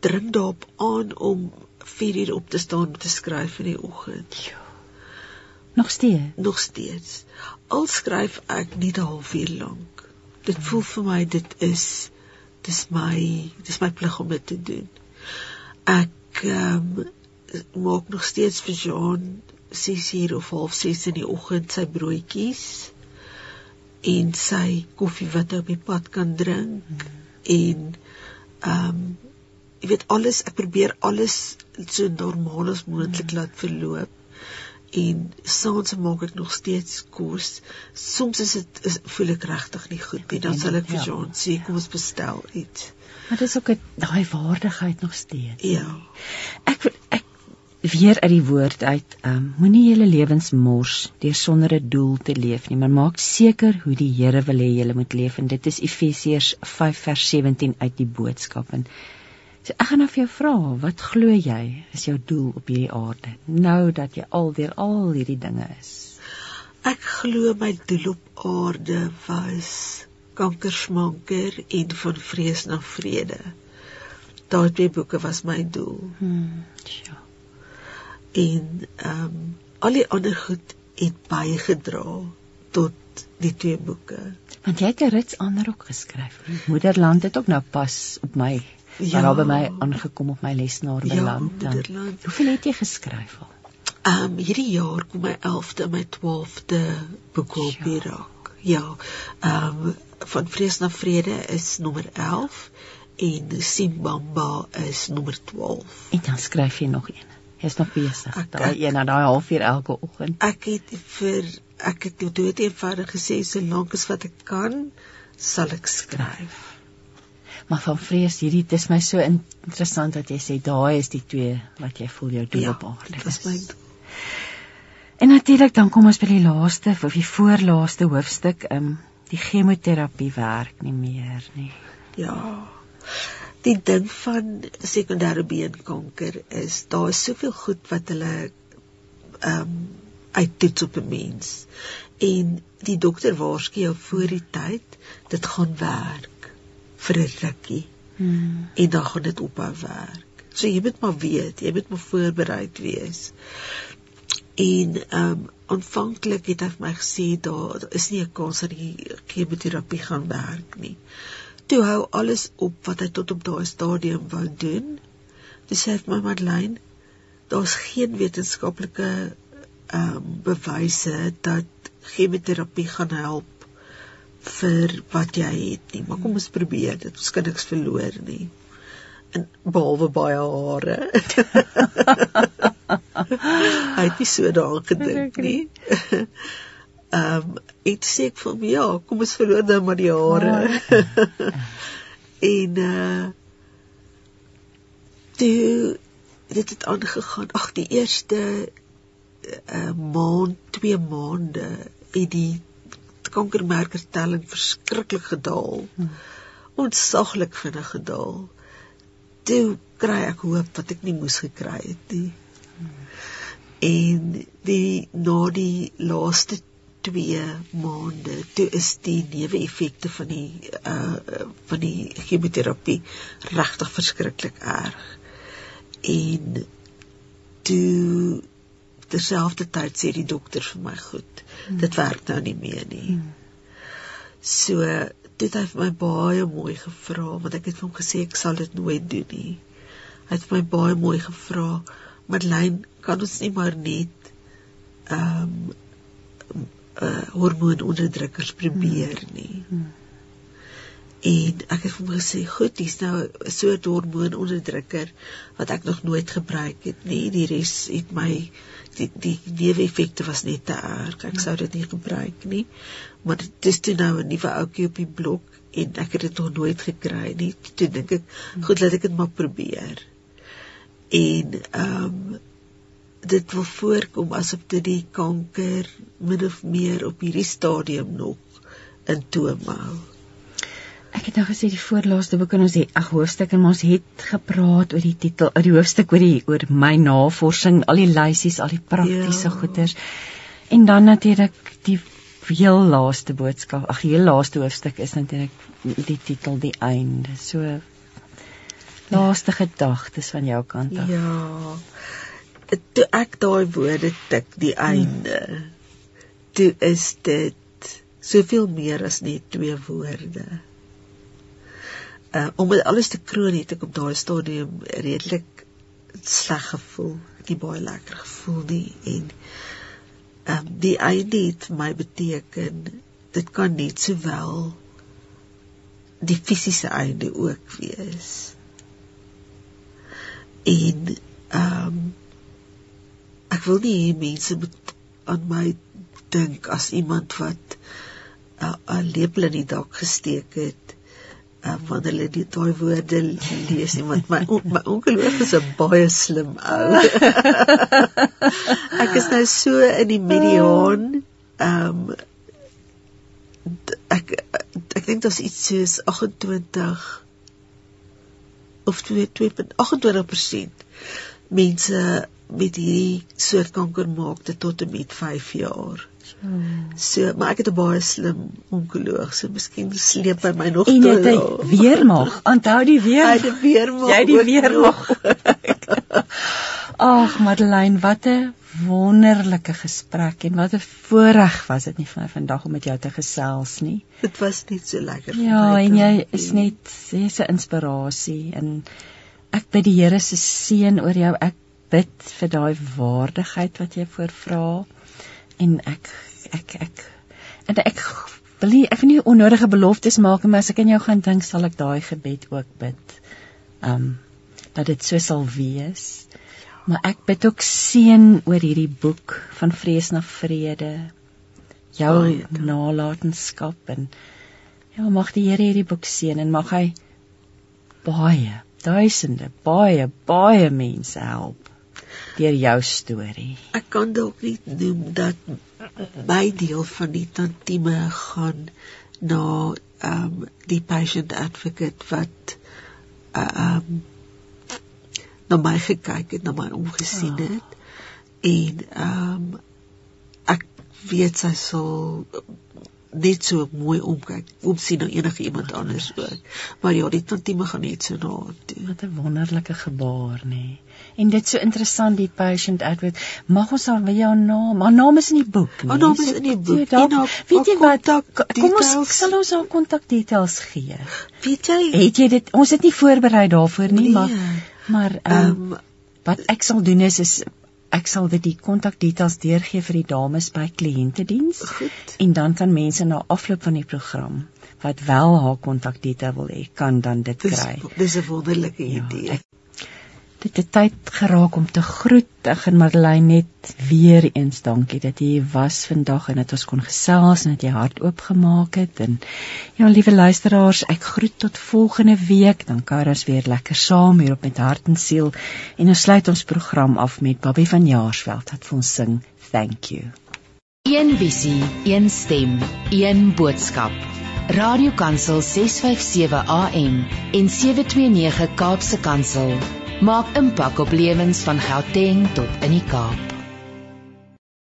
dring daarop aan om 4 uur op te staan om te skryf in die oggend Nog steeds. nog steeds. Al skryf ek nie 'n halfuur lank. Dit voel vir my dit is dis my dis my plig om dit te doen. Ek um, maak nog steeds vir Jean 6 uur of half 6 in die oggend sy broodjies en sy koffie wat hy op die pad kan drink en ehm um, jy weet alles ek probeer alles so normaal as moontlik laat verloop en saans maak ek nog steeds kos. Soms is dit is, voel ek regtig nie goed nie. Dan sal ek vir Ja. Jean sê kom ons bestel iets. Maar dis ook 'n daai waardigheid nog steeds. Ja. Ek wil- ek weer uit die woord uit, um, moenie julle lewens mors deur sonder 'n doel te leef nie, maar maak seker hoe die Here wil hê julle moet leef en dit is Efesiërs 5 vers 17 uit die boodskap en so ek gaan nou vir jou vra, wat glo jy is jou doel op hierdie aarde? Nou dat jy alweer al hierdie dinge is. Ek glo my doel op aarde was kankersmanker en van vrees na vrede. Daai twee boeke was my doel. Hmm. Ja. En ehm um, al die ander goed het bygedra tot die twee boeke. Want jy het 'n rits ander ook geskryf. Moederland het ook nou pas op my ja. Ja. daar by my aangekom op my lesenaar Ja, beland. dan. Moederland. Hoeveel het jy geskryf al? Ehm um, hierdie jaar kom my 11de en my 12de boek op Ja. die rak. Ja. Ehm um, van vrees na vrede is nommer 11 en Simbamba is nommer 12. En dan skryf jy nog een. Jy's nog besig. Daai een na daai halfuur elke oggend. Ek het vir ek het dood eenvoudig gesê solank as wat ek kan sal ek skryf. Maar van vrees hierdie dis my so interessant dat jy sê daai is die twee wat jy voel jou doel Ja, op aarde dit is. doel. En natuurlik dan kom ons by die laaste of die voorlaaste hoofstuk, ehm um, die chemoterapie werk nie meer nie. Ja. Die ding van sekondêre beenkanker is daar is soveel goed wat hulle ehm um, uittoets op 'n mens. En die dokter waarsku jou voor die tyd dit gaan werk vir 'n rukkie Hmm. en dan gaan dit ophou werk. So jy moet maar weet, jy moet maar voorbereid wees. En ehm um, aanvanklik het hy vir my gesê daar is nie 'n kans dat die chemoterapie gaan werk nie. Toe hou alles op wat hy tot op daai stadium wou doen. Toe sê hy vir my Madeleine, daar's geen wetenskaplike ehm um, bewyse dat chemoterapie gaan help vir wat jy het nie. Maar kom ons probeer dit. Ons kan niks verloor nie. En behalwe baie hare. Hy het nie so daaraan gedink nie. Ehm um, ek sê ek vir hom ja, kom ons verloor dan maar die hare. en uh toe dit het aangegaan. Ag die eerste uh, maand, twee maande het die kankermerkertelling verskriklik gedaal. Hmm. Ontsaglik vinnig gedaal. Toe kry ek hoop wat ek nie moes gekry het nie. En die na die laaste 2 maande toe is die neeweffekte van die uh van die chemoterapie regtig verskriklik erg. En toe terselfdertyd sê die dokter vir my goed. Hmm. Dit werk nou nie meer nie. Hmm. So dit het my baie mooi gevra want ek het vir hom gesê ek sal dit nooit doen nie. Hy het my baie mooi gevra, Madeleine, kan ons nie maar net ehm um, uh hormoononderdrukkers probeer nie. Hmm. En ek het vir hom gesê, "Goed, dis nou 'n soort hormoononderdrukker wat ek nog nooit gebruik het nie. Die res het my die die neeweffekte was net te erg. Ek sou dit nie gebruik nie. Maar dit is toe nou 'n nuwe ouetjie op die blok en ek het dit nog nooit gekry nie. Toe dink ek, goed, laat ek dit maar probeer." En ehm um, dit wil voorkom asof dit die kanker min of meer op hierdie stadium nog in toom hou. Ek het nou gesê die voorlaaste boek en ons het ag hoofstuk en ons het gepraat oor die titel, oor die hoofstuk oor die oor my navorsing, al die lysies, al die praktiese ja. goeders. En dan natuurlik die heel laaste boodskap, ag heel laaste hoofstuk is natuurlik die titel die einde. So laaste gedagtes van jou kant af. Ja. Toe ek daai woorde tik, die einde. Hmm. Toe is dit soveel meer as net twee woorde uh, om dit alles te kroon het ek op daai stadium redelik sleg gevoel, ek het baie lekker gevoel nie en ehm um, die einde het vir my beteken dit kan net sowel die fisiese einde ook wees. En ehm um, ek wil nie hê mense moet aan my dink as iemand wat 'n uh, lepel in die dak gesteek het uh, wanneer hulle die daai woorde lees nie want my my ongeloof is 'n baie slim ou. ek is nou so in die mediaan. Ehm um, ek ek dink dit is iets soos 28 of 2.28% mense met hierdie soort kanker maak dit tot en met 5 jaar. So, maar ek het 'n baie slim onkoloog, so miskien sleep hy my nog toe. En jy weer mag. Onthou die weer. Hy het weer mag. Jy die weer mag. Ag, Madeleine, wat 'n wonderlike gesprek en wat 'n voorreg was dit nie vir my vandag om met jou te gesels nie. Dit was net so lekker. Ja, en jy is net jy's 'n inspirasie en ek bid die Here se seën oor jou. Ek bid vir daai waardigheid wat jy voorvra en ek ek ek en ek wil nie ek wil nie onnodige beloftes maak maar as ek aan jou gaan dink sal ek daai gebed ook bid. Um dat dit so sal wees. Maar ek bid ook seën oor hierdie boek van vrees na vrede. Jou oh, nalatenskap en ja mag die Here hierdie boek seën en mag hy baie duisende baie baie mense help deur jou storie. Ek kan dalk nie noem dat my deel van die tantieme gaan na ehm um, die patient advocate wat ehm um, na my gekyk het, na my omgesien oh. het en ehm um, ek weet sy sal net so mooi omkyk, omsien na enige iemand anders ook. Maar ja, die tantieme gaan net so na toe. Wat 'n wonderlike gebaar, nê. Nee. En dit so interessant die patient advocate. Mag ons al jou naam, haar naam is in die boek, nee. Haar naam is in die boek. En nou, weet jy wat? Kom ons sal ons haar kontakdetails gee. Weet jy? Het jy dit ons het nie voorberei daarvoor nie, nee. maar maar ehm um, wat ek sal doen is is ek sal dit die kontakdetails deurgee vir die dames by kliëntediens. Goed. En dan kan mense na afloop van die program wat wel haar kontakdetail wil hê, kan dan dit dis, kry. Dis 'n wonderlike ja, idee. Dit het tyd geraak om te groet. Ek en Marlene net weer eens dankie dat jy was vandag en dat ons kon gesels en dat jy hart oopgemaak het en ja liewe luisteraars, ek groet tot volgende week. Dan kuier ons weer lekker saam hier op met hart en siel en ons sluit ons program af met Bobby van Jaarsveld wat vir ons sing Thank you. Een visie, een stem, een boodskap. Radiokansel 657 AM en 729 Kaapse Kansel maak impak op lewens van Gauteng tot in die Kaap.